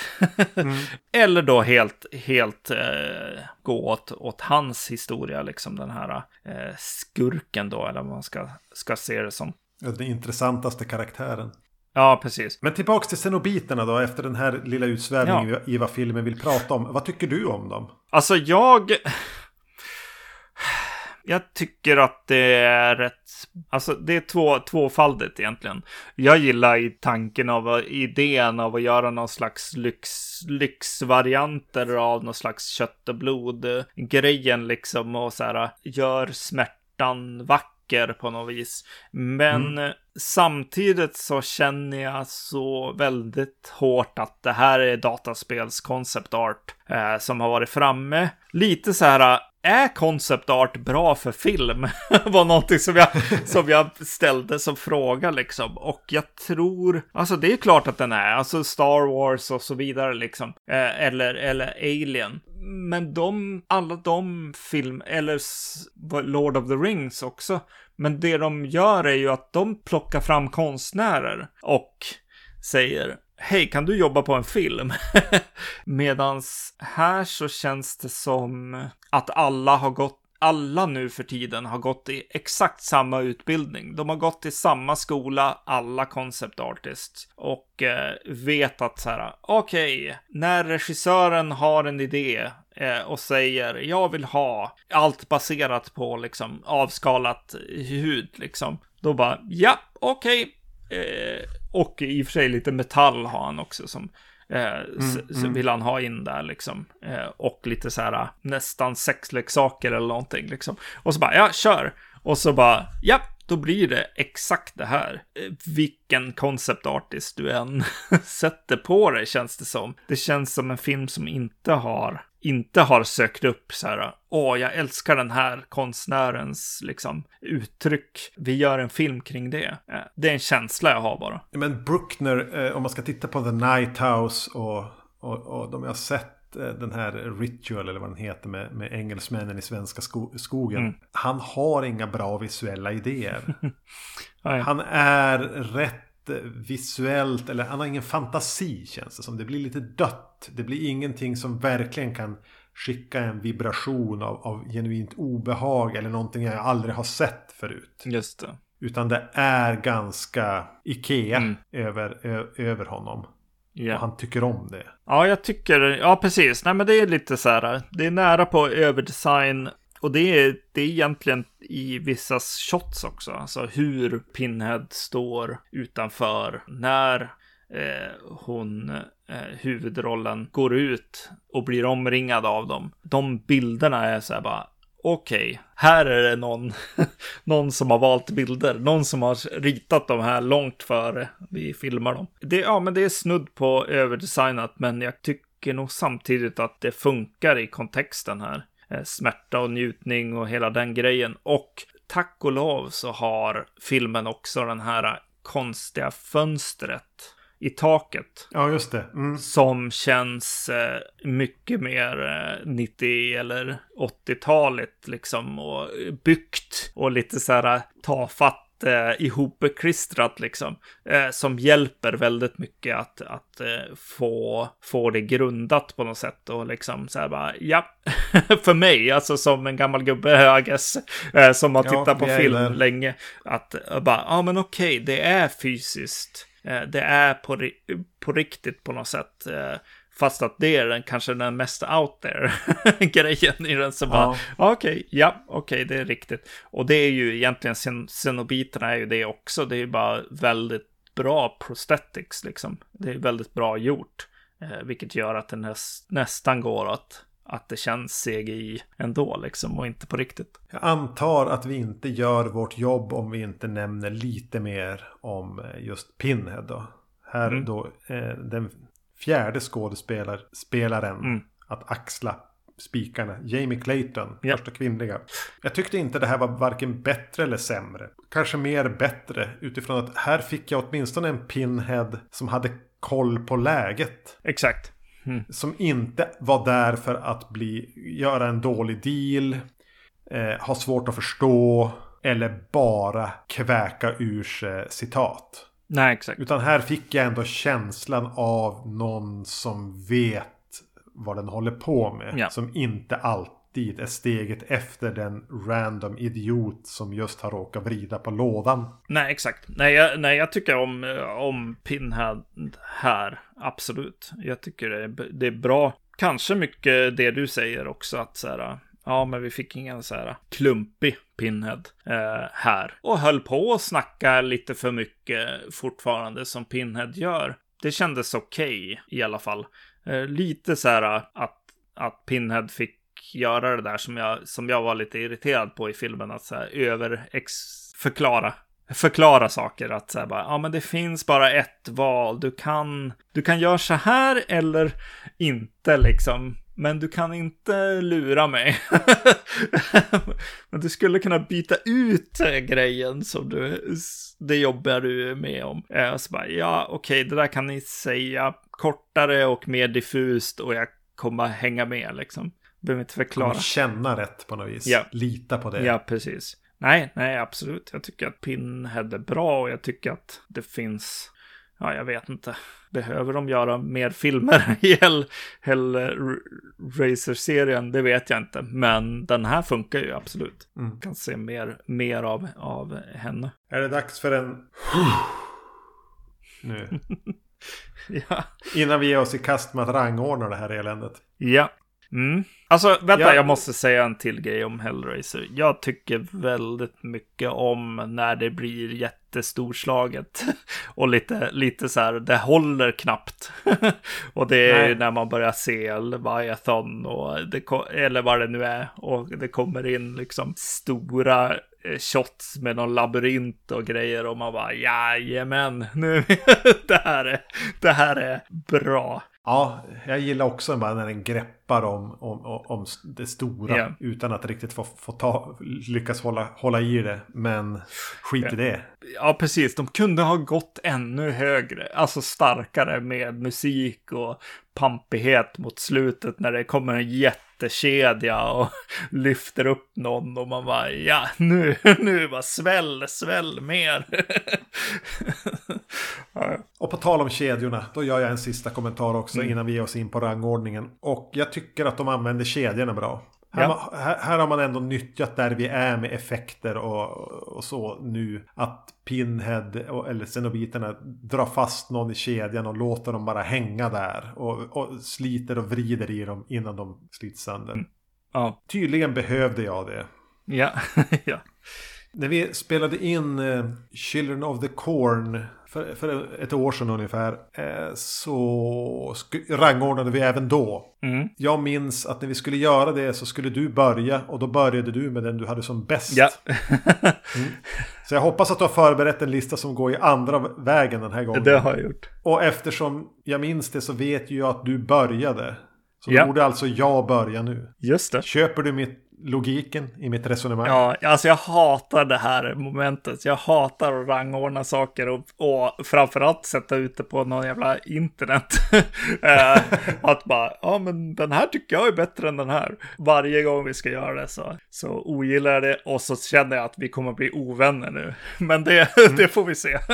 Eller då helt, helt eh, gå åt, åt hans historia, liksom den här eh, skurken då, eller vad man ska, ska se det som. Den intressantaste karaktären. Ja, precis. Men tillbaks till Cenobiterna då, efter den här lilla utsvävningen Ja. i vad filmen vill prata om. Vad tycker du om dem? Alltså jag... Jag tycker att det är rätt... Alltså det är två, tvåfaldigt egentligen. Jag gillar i tanken av idén av att göra någon slags lyx, lyxvarianter av någon slags kött och blod grejen liksom och så här gör smärtan vacker på något vis. Men samtidigt så känner jag så väldigt hårt att det här är dataspels concept art eh, som har varit framme. Lite så här, är concept art bra för film? var någonting som jag, som jag ställde som fråga liksom. Och jag tror, alltså det är klart att den är, alltså Star Wars och så vidare liksom. Eh, eller, eller Alien. Men de, alla de film, eller Lord of the Rings också. Men det de gör är ju att de plockar fram konstnärer och säger Hej, kan du jobba på en film? Medans här så känns det som att alla har gått alla nu för tiden har gått i exakt samma utbildning. De har gått i samma skola, alla concept artists. Och eh, vet att så här, okej, när regissören har en idé eh, och säger jag vill ha allt baserat på liksom avskalat hud liksom. Då bara, ja, okej. Eh, och i och för sig lite metall har han också som Eh, s- så vill han ha in där liksom. Eh, och lite så här nästan sexleksaker eller någonting liksom. Och så bara, ja, kör. Och så bara, ja, då blir det exakt det här. Eh, vilken concept artist du än sätter på det känns det som. Det känns som en film som inte har inte har sökt upp så här, åh, jag älskar den här konstnärens liksom uttryck. Vi gör en film kring det. Eh, Det är en känsla jag har bara. Men Bruckner, eh, om man ska titta på The Night House och, och, och de jag har sett eh, den här Ritual eller vad den heter med, med engelsmännen i svenska sko skogen. Mm. Han har inga bra visuella idéer. Han är rätt visuellt, eller han har ingen fantasi känns det som. Det blir lite dött. Det blir ingenting som verkligen kan skicka en vibration av, av genuint obehag eller någonting jag aldrig har sett förut. Just det. Utan det är ganska Ikea Mm. över, ö, över honom. Ja. Och han tycker om det. Ja, jag tycker, ja precis. Nej, men det är lite så här, det är nära på överdesign. Och det är, det är egentligen i vissa shots också. Alltså hur Pinhead står utanför. När eh, hon, eh, huvudrollen, går ut och blir omringad av dem. De bilderna är så här bara, okej, här är det någon, någon som har valt bilder. Någon som har ritat de här långt före vi filmar dem. Det, ja, men det är snudd på överdesignat, men jag tycker nog samtidigt att det funkar i kontexten här. Eh, Smärta och njutning och hela den grejen. Och tack och lov så har filmen också den här konstiga fönstret i taket. Ja, just det. Mm. Som känns eh, mycket mer eh, 90 eller 80-taligt liksom. Och byggt och lite så här tafatt eh, ihopklistrat liksom. Eh, som hjälper väldigt mycket att, att eh, få, få det grundat på något sätt. Och liksom så här bara, ja, för mig, alltså som en gammal gubbe höges, eh, som har tittat ja, på film länge. Att eh, bara, ja men okej, det är fysiskt. Eh, det är på, på riktigt på något sätt. Fast att det är den kanske den mest out there grejen i den. Så bara, okej, okay, ja, okej, okay, det är riktigt. Och det är ju egentligen, xenobiterna är ju det också. Det är ju bara väldigt bra prosthetics liksom. Det är väldigt bra gjort. Eh, vilket gör att det näst, nästan går att, att det känns CGI ändå liksom och inte på riktigt. Jag antar att vi inte gör vårt jobb om vi inte nämner lite mer om eh, just Pinhead då. Här mm. då, eh, den fjärde skådespelaren mm. att axla spikarna. Jamie Clayton, yep. första kvinnliga. Jag tyckte inte det här var varken bättre eller sämre. Kanske mer bättre utifrån att här fick jag åtminstone en pinhead som hade koll på läget. Exakt. Mm. Som inte var där för att bli, göra en dålig deal. Eh, ha svårt att förstå. Eller bara kväka ur sig citat. Nej, exakt. Utan här fick jag ändå känslan av någon som vet vad den håller på med. Ja. Som inte alltid är steget efter den random idiot som just har råkat vrida på lådan. Nej, exakt. Nej, jag, nej, jag tycker om, om Pinhead här. Absolut. Jag tycker det är, det är bra. Kanske mycket det du säger också. Att så här, Ja, men vi fick ingen så här klumpig Pinhead eh, här. Och höll på att snacka lite för mycket fortfarande som Pinhead gör. Det kändes okej okay, i alla fall. Eh, lite så här eh, att, att Pinhead fick göra det där som jag, som jag var lite irriterad på i filmen. Att så här över ex förklara förklara saker. Att säga bara, ja men det finns bara ett val. Du kan, du kan göra så här eller inte liksom. Men du kan inte lura mig. men du skulle kunna byta ut grejen som du, det jobbar du med om. Eh, så bara, ja okej, okay, det där kan ni säga kortare och mer diffust och jag kommer hänga med liksom. Behöver inte förklara. Känna rätt på något vis. Ja. Lita på det. Ja, precis. Nej, nej, absolut. Jag tycker att Pinhead är bra och jag tycker att det finns ja, jag vet inte. Behöver de göra mer filmer i Hellraiser-serien? Det vet jag inte. Men den här funkar ju absolut. Mm. Kan se mer, mer av, av henne. Är det dags för en... nu. ja. Innan vi ger oss i kast med att rangordna det här eländet. Ja. Mm. Alltså, vänta, ja. jag måste säga en till grej om Hellraiser. Jag tycker väldigt mycket om när det blir jättestorslaget. och lite, lite så här, det håller knappt. och det är Nej. när man börjar se Leviathan och det, eller vad det nu är. Och det kommer in liksom stora eh, shots med någon labyrint och grejer och man bara jajamän, nu, det här är, det här är bra. Ja, jag gillar också när den greppar om, om, om det stora. Yeah. Utan att riktigt få, få ta, lyckas hålla, hålla i det. Men skit yeah. i det. Ja, precis. De kunde ha gått ännu högre. Alltså starkare med musik och pampighet mot slutet. När det kommer en jättekedja och lyfter upp någon. Och man bara, ja, nu, nu bara sväll, sväll mer. Och på tal om kedjorna, då gör jag en sista kommentar också mm. innan vi ger oss in på rangordningen. Och jag tycker att de använder kedjorna bra. Här, ja. här, här, har man ändå nyttjat där vi är med effekter och, och så nu. Att Pinhead och, eller Cenobiterna drar fast någon i kedjan och låter dem bara hänga där. Och, och sliter och vrider i dem innan de slits sönder. Mm. Ja. Tydligen behövde jag det. Ja, ja. När vi spelade in uh, Children of the Corn för, för ett år sedan ungefär. Uh, så rangordnade vi även då. Mm. Jag minns att när vi skulle göra det så skulle du börja. Och då började du med den du hade som bäst. Ja. mm. Så jag hoppas att du har förberett en lista som går i andra vägen den här gången. Det har jag gjort. Och eftersom jag minns det så vet ju jag att du började. Så ja. borde alltså jag börja nu. Just det. Köper du mitt, logiken i mitt resonemang. Ja, alltså jag hatar det här momentet. Jag hatar att rangordna saker och, och framförallt sätta ut det på någon jävla internet. Eh, att bara, ja men den här tycker jag är bättre än den här. Varje gång vi ska göra det så, så ogillar jag det och så känner jag att vi kommer bli ovänner nu. Men det, Mm. det får vi se.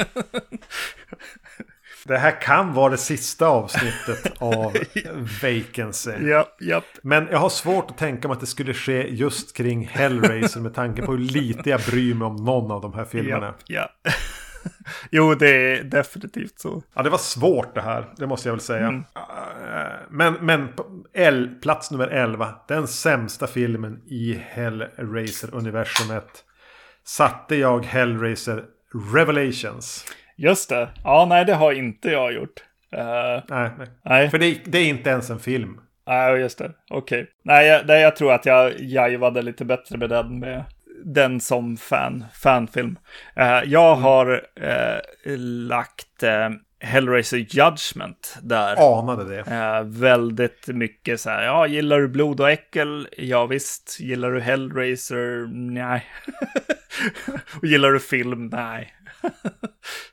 Det här kan vara det sista avsnittet av Vacancy. Japp, japp. Men jag har svårt att tänka mig att det skulle ske just kring Hellraiser med tanke på hur lite jag bryr mig om någon av de här filmerna. Ja. Jo, det är definitivt så. Ja, det var svårt det här, det måste jag väl säga. Mm. Eh, Men, men L, plats nummer 11, den sämsta filmen i Hellraiser-universumet, satte jag Hellraiser Revelations. Just det. Ja, nej, det har inte jag gjort. Eh, Nej, nej. nej. För det, det är inte ens en film. Nej, just det. Okej. Nej, jag, nej, jag tror att jag jajvade lite bättre med den med den som fan, fanfilm. Eh, jag har eh, lagt Hellraiser Judgment där. Anade det. Eh, väldigt mycket så här, ja, gillar du blod och äckel? Ja, visst. Gillar du Hellraiser? Nej. och gillar du film? Nej.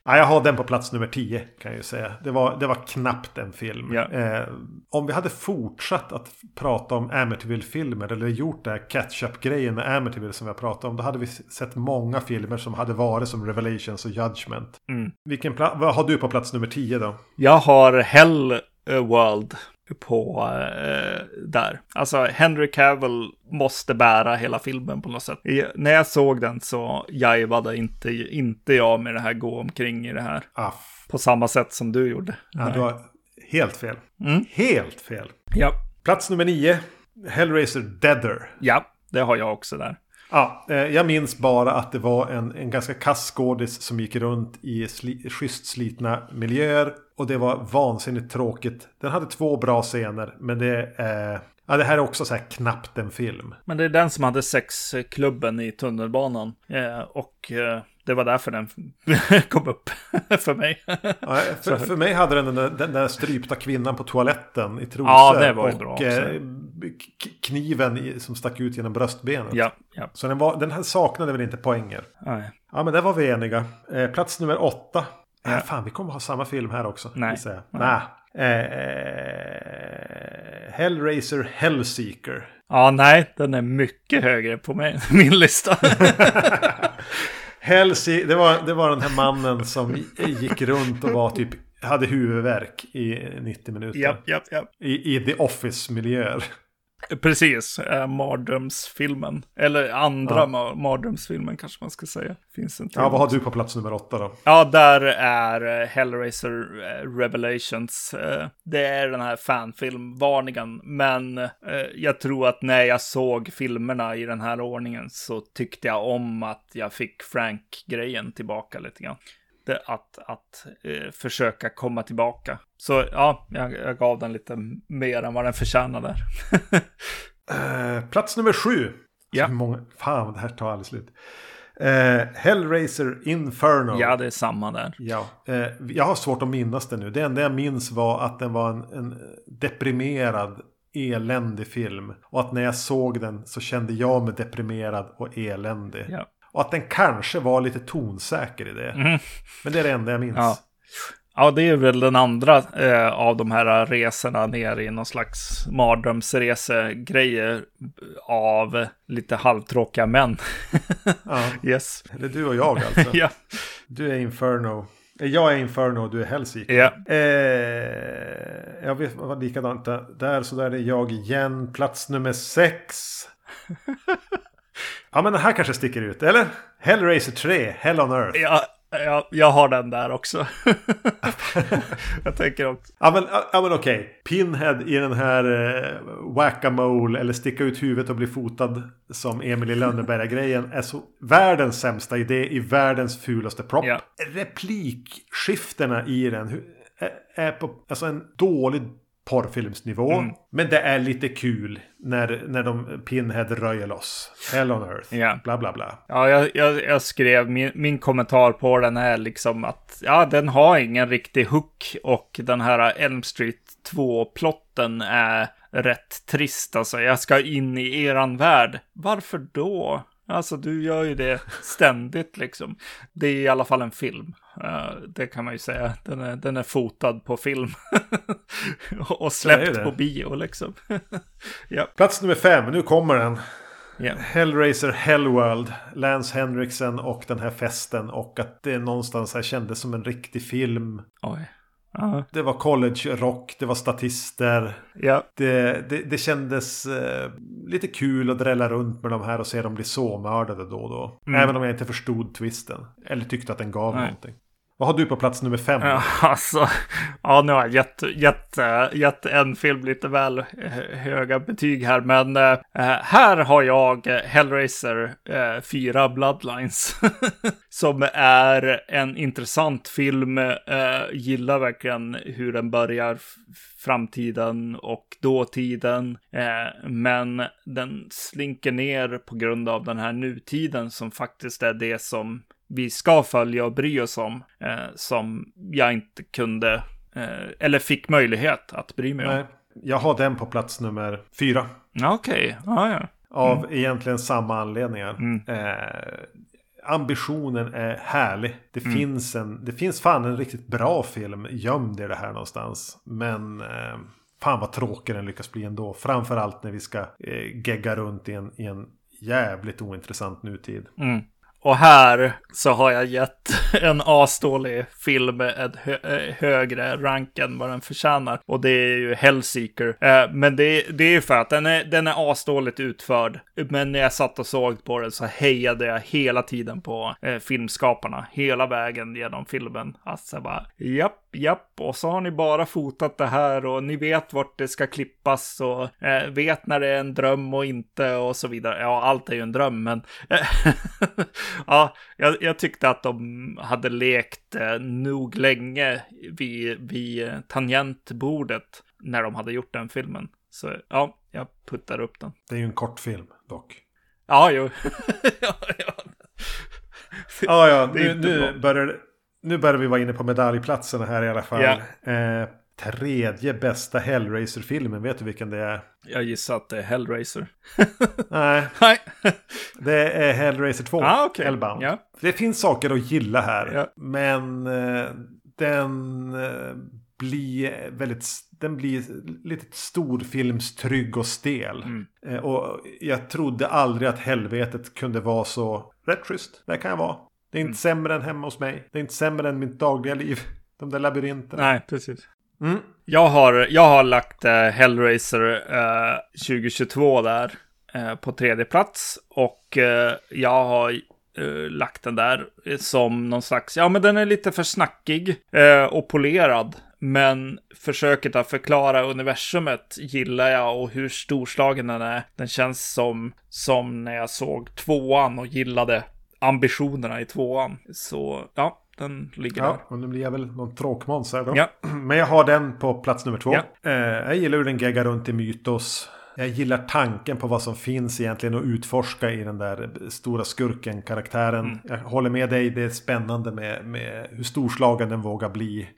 Ja, jag har den på plats nummer 10 kan jag ju säga. Det var, det var knappt en film. Ja. Eh, om vi hade fortsatt att prata om Amityville-filmer eller gjort det här catch-up-grejen med Amityville som vi har pratat om. Då hade vi sett många filmer som hade varit som Revelations och Judgment. Mm. Vilken vad har du på plats nummer 10 då? Jag har Hell eh, World på eh, där. Alltså Henry Cavill måste bära hela filmen på något sätt. I, när jag såg den så jajvade inte, inte jag med det här gå omkring i det här. Ah, På samma sätt som du gjorde. ja, du har helt fel. Mm. Helt fel. Ja, Plats nummer 9. Hellraiser Deader. ja, det har jag också där. Ja, eh, jag minns bara att det var en, en ganska kass skådis som gick runt i sli, schysst slitna miljöer. Och det var vansinnigt tråkigt. Den hade två bra scener, men det, eh, ja, det här är också så här knappt en film. Men det är den som hade sexklubben i tunnelbanan. Eh, och eh, det var därför den kom upp för mig. Ja, för, för mig hade den den där, den där strypta kvinnan på toaletten i trosor. Ja, det var ju bra också. eh, k- kniven i, som stack ut genom bröstbenet. ja, ja. Så den, var, den här saknade väl inte poänger. Nej. Ja, men där var vi eniga. Eh, plats nummer åtta. Äh, fan, vi kommer ha samma film här också. Nej. Nej. Eh, Hellraiser Hellseeker. Ja, nej, den är mycket högre på mig, min lista. Hellse det, var, det var den här mannen som gick runt och var typ hade huvudvärk i 90 minuter. japp, japp, japp. I, I The Office-miljöer. Precis, äh, mardrömsfilmen. Eller andra Ja. ma- mardrömsfilmen kanske man ska säga. Finns till. Ja, vad har du på plats nummer åtta då? Ja, där är eh, Hellraiser eh, Revelations. Eh, Det är den här fanfilmvarningen. Men eh, jag tror att när jag såg filmerna i den här ordningen så tyckte jag om att jag fick Frank-grejen tillbaka lite grann. Det, att att eh, försöka komma tillbaka. Så ja, jag, jag gav den lite mer än vad den förtjänade. Eh, plats nummer sju. Ja. Många, fan, det här tar aldrig slut. Eh, Hellraiser Inferno. ja, det är samma där. Ja, eh, jag har svårt att minnas det nu. Det enda jag minns var att den var en, en deprimerad, eländig film. Och att när jag såg den så kände jag mig deprimerad och eländig. Ja. Och att den kanske var lite tonsäker i det. Mhm. Men det är det enda jag minns. Ja. Ja, det är väl den andra eh, av de här resorna ner i någon slags mardrömsresegrejer av lite halvtråkiga män. Ja. yes. Det är du och jag alltså. ja. Du är Inferno. Eh, Jag är Inferno och du är Hellseeker. Ja. Eh, jag vet vad likadant där. Så där är jag igen. Plats nummer sex. ja men den här kanske sticker ut, eller? Hellraiser 3, Hell on Earth. Ja, ja, jag har den där också. jag tänker också. Ja men, ja, men okej. Pinhead i den här eh, whack-a-mole eller sticka ut huvudet och bli fotad som Emil i Lönneberga-grejen är så världens sämsta idé i världens fulaste prop. Ja. Replikskiftena i den är på alltså en dålig porrfilmsnivå. Mm. Men det är lite kul när, när de Pinhead röjer loss. Hell on earth. Ja. Bla bla bla. Ja, jag, jag, jag skrev, min, min kommentar på den är liksom att ja, den har ingen riktig hook och den här Elm Street 2-plotten är, rätt trist. Alltså, jag ska in i eran värld. Varför då? Alltså du gör ju det ständigt liksom. Det är i alla fall en film. Uh, det kan man ju säga. Den är, den är fotad på film. och släppt på bio liksom. ja. Plats nummer fem, nu kommer den. Yeah. Hellraiser Hellworld, Lance Henriksen och den här festen. Och att det någonstans här kändes som en riktig film. Oj. Uh. Det var college rock, det var statister. Yeah. Det, det, det kändes eh, lite kul att drälla runt med de här och se dem bli så mördade då och då. Mm. Även om jag inte förstod twisten. Eller tyckte att den gav Nej. någonting. Vad har du på plats nummer fem? Ja, alltså, ja, nu har jag gett, gett, eh, gett en film lite väl eh, höga betyg här, men äh, här har jag Hellraiser äh, 4 Bloodlines. som är en intressant film. Äh, gillar verkligen hur den börjar framtiden och dåtiden. Eh, men den slinker ner på grund av den här nutiden som faktiskt är det som vi ska följa och bry oss om, eh, som jag inte kunde, eh, eller fick möjlighet att bry mig Nej, om. Jag har den på plats nummer fyra. Okej, okay. ah, ja. Av mm. egentligen samma anledningar. Mm. Eh, ambitionen är härlig. Det, mm. finns en, det finns fan en riktigt bra film gömd i det här någonstans. Men eh, fan vad tråkig den lyckas bli ändå. Framförallt när vi ska eh, gegga runt i en, i en jävligt ointressant nutid. Mm. Och här så har jag gett en asdålig film ett hö eh, högre rank än vad den förtjänar. Och det är ju Hellseeker. Eh, men det, det är ju för att den är, den är asdåligt utförd. Men när jag satt och såg på den så hejade jag hela tiden på eh, filmskaparna. Hela vägen genom filmen. Alltså bara, japp, japp. Och så har ni bara fotat det här och ni vet vart det ska klippas och eh, vet när det är en dröm och inte och så vidare. Ja, allt är ju en dröm, men ja, jag, jag, tyckte att de hade lekt eh, nog länge vid, vid tangentbordet när de hade gjort den filmen. Så ja, jag puttar upp den. Det är ju en kortfilm dock. Ja, jo. ja, ja. ja, ja. Nu, nu, börjar, nu börjar vi vara inne på medaljplatserna här i alla fall. Ja. Eh, tredje bästa Hellraiser-filmen. Vet du vilken det är? Jag gissar att det är Hellraiser. Nej. Nej. det är Hellraiser 2. Ah, okay. Hellbound. Ja. Det finns saker att gilla här. Ja. Men eh, den eh, blir väldigt... Den blir lite storfilmstrygg och stel. Mm. Eh, och jag trodde aldrig att helvetet kunde vara så rätt schysst. Det kan jag vara. Det är inte mm. sämre än hemma hos mig. Det är inte sämre än mitt dagliga liv. De där labyrinterna. Nej, precis. Mm. Jag, har, jag har lagt uh, Hellraiser eh, 2022 där uh, på tredje plats. Och jag har lagt den där som någon slags, ja men den är lite för snackig och polerad. Men försöket att förklara universumet gillar jag och hur storslagen den är. Den känns som, som när jag såg tvåan och gillade ambitionerna i tvåan. Så ja, den ligger ja, där. och nu blir jag väl någon tråkmåns här då. Ja. Men jag har den på plats nummer två. Ja. Eh, jag gillar hur den geggar runt i mytos. Jag gillar tanken på vad som finns egentligen att utforska i den där stora skurken-karaktären. Mm. Jag håller med dig, det är spännande med, med hur storslagen den vågar bli.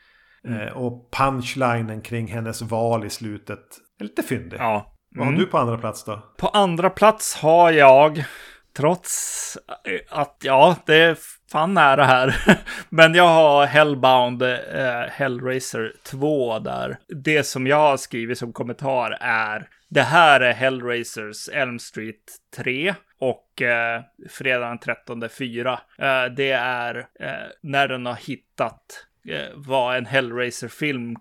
Mm. Eh, och punchlinen kring hennes val i slutet är lite fyndig. Ja. Vad har mm. du på andra plats då? På andra plats har jag Trots eh, att, ja, det är fan nära här. Men jag har Hellbound eh, Hellraiser 2 där. Det som jag har skrivit som kommentar är det här är Hellraisers Elm Street 3 och eh, fredagen den 13 4. Eh, det är eh, när den har hittat eh, vad en Hellraiser-film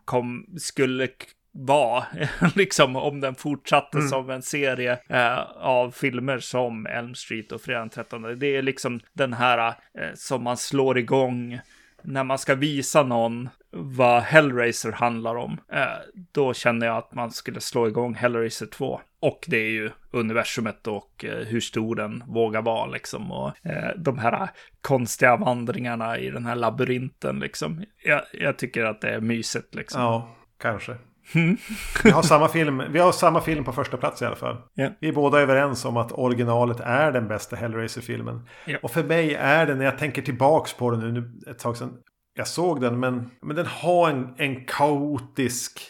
skulle var, liksom om den fortsatte mm. som en serie eh, av filmer som Elm Street och Fredag den 13. Det är liksom den här eh, som man slår igång när man ska visa någon vad Hellraiser handlar om. Eh, då känner jag att man skulle slå igång Hellraiser 2. Och det är ju universumet och eh, hur stor den vågar vara liksom. Och eh, de här konstiga vandringarna i den här labyrinten liksom. Jag, jag tycker att det är mysigt liksom. Ja, kanske. vi, har samma film, vi har samma film på första plats i alla fall. Yeah. Vi är båda överens om att originalet är den bästa Hellraiser-filmen. Yeah. Och för mig är det, när jag tänker tillbaks på den nu ett tag sedan. jag såg den men, men den har en, en kaotisk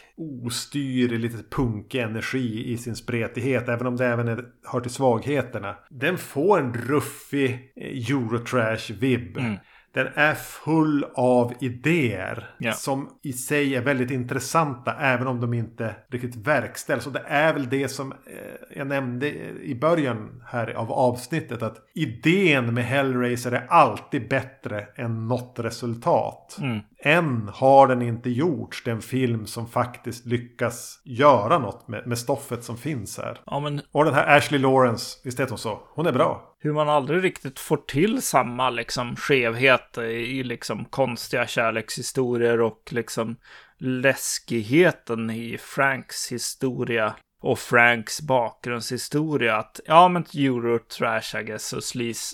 ostyr, lite punkig energi i sin spretighet. Även om det även är, hör till svagheterna. Den får en ruffig eh, Eurotrash-vibb. Mm. Den är full av idéer yeah. som i sig är väldigt intressanta även om de inte riktigt verkställs. Och det är väl det som eh, jag nämnde i början här av avsnittet att idén med Hellraiser är alltid bättre än något resultat. Mm. Än har den inte gjorts den film som faktiskt lyckas göra något med, med stoffet som finns här. Ja, men... Och den här Ashley Lawrence, visst heter hon så? Hon är bra hur man aldrig riktigt får till samma liksom skevhet i liksom konstiga kärlekshistorier och liksom läskigheten i Franks historia och Franks bakgrundshistoria. Att ja, men Eurotrash, I guess, och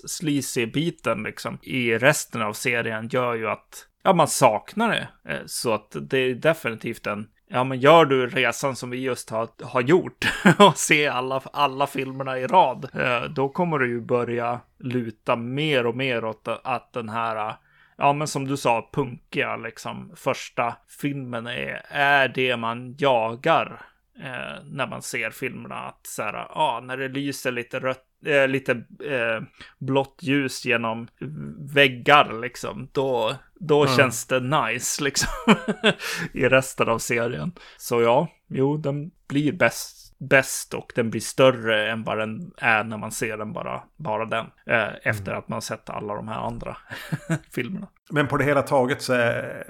sleazy-biten liksom i resten av serien gör ju att ja, man saknar det. Eh, så att det är definitivt en Ja, men gör du resan som vi just har, har gjort och se alla, alla filmerna i rad, eh, då kommer du ju börja luta mer och mer åt att den här, ja men som du sa, punkiga liksom första filmen är, är det man jagar eh, när man ser filmerna. Att så här, ja, när det lyser lite rött eh, lite eh, blått ljus genom väggar liksom, då, då mm. känns det nice liksom i resten av serien. Så ja, jo, den blir bäst bäst och den blir större än vad den är när man ser den bara, bara den. Eh, efter mm. att man sett alla de här andra filmerna. Men på det hela taget så är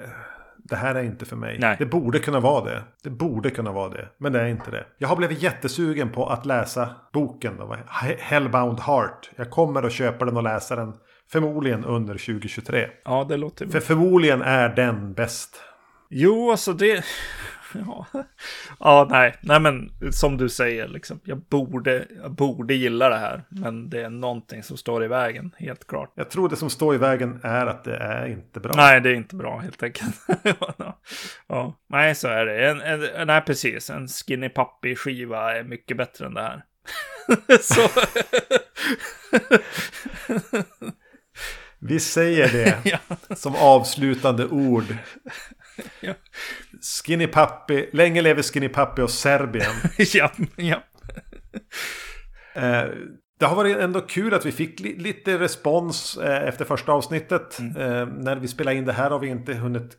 det här är inte för mig. Nej. Det borde kunna vara det. Det borde kunna vara det. Men det är inte det. Jag har blivit jättesugen på att läsa boken. Då, Hellbound Heart. Jag kommer att köpa den och läsa den. Förmodligen under 2023. Ja, det låter. För förmodligen är den bäst. Jo, alltså det... Ja. ja, nej, nej, men som du säger, liksom, jag, borde, jag borde gilla det här. Men det är någonting som står i vägen, helt klart. Jag tror det som står i vägen är att det är inte bra. Nej, det är inte bra helt enkelt. ja, nej, så är det. En, en, nej, precis. En Skinny Puppy-skiva är mycket bättre än det här. så... Vi säger det ja. som avslutande ord. ja. Skinny Puppy, länge lever Skinny Puppy och Serbien. ja, ja. Eh, det har varit ändå kul att vi fick li lite respons eh, efter första avsnittet. Mm. Eh, när vi spelar in det här har vi inte hunnit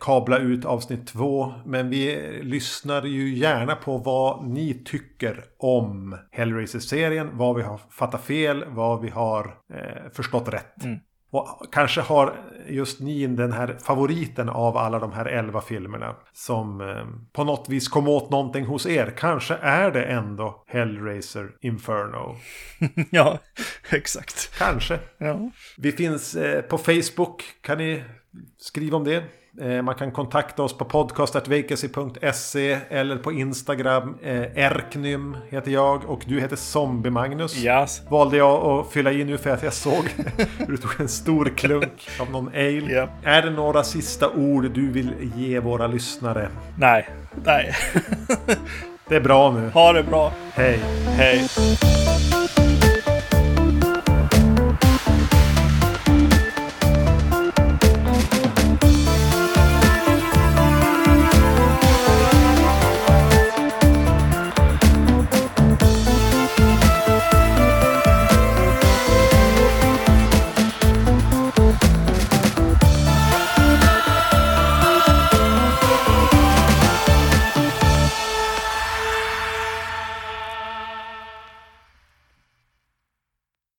kabla ut avsnitt två. Men vi lyssnar ju gärna på vad ni tycker om Hellraiser-serien. Vad vi har fattat fel, vad vi har förstått rätt. Mm. Och kanske har just ni den här favoriten av alla de här elva filmerna. Som eh, på något vis kom åt någonting hos er. Kanske är det ändå Hellraiser Inferno. ja, exakt. Kanske. Ja. Vi finns eh, på Facebook. Kan ni skriva om det? Eh, man kan kontakta oss på podcastartvacancy.se eller på Instagram. Eh, Erknym heter jag och du heter Zombie-Magnus. Yes. Valde jag att fylla i nu för att jag såg hur du tog en stor klunk av någon ale. Yep. Är det några sista ord du vill ge våra lyssnare? Nej, nej. det är bra nu. Ha det bra. Hej. Hej.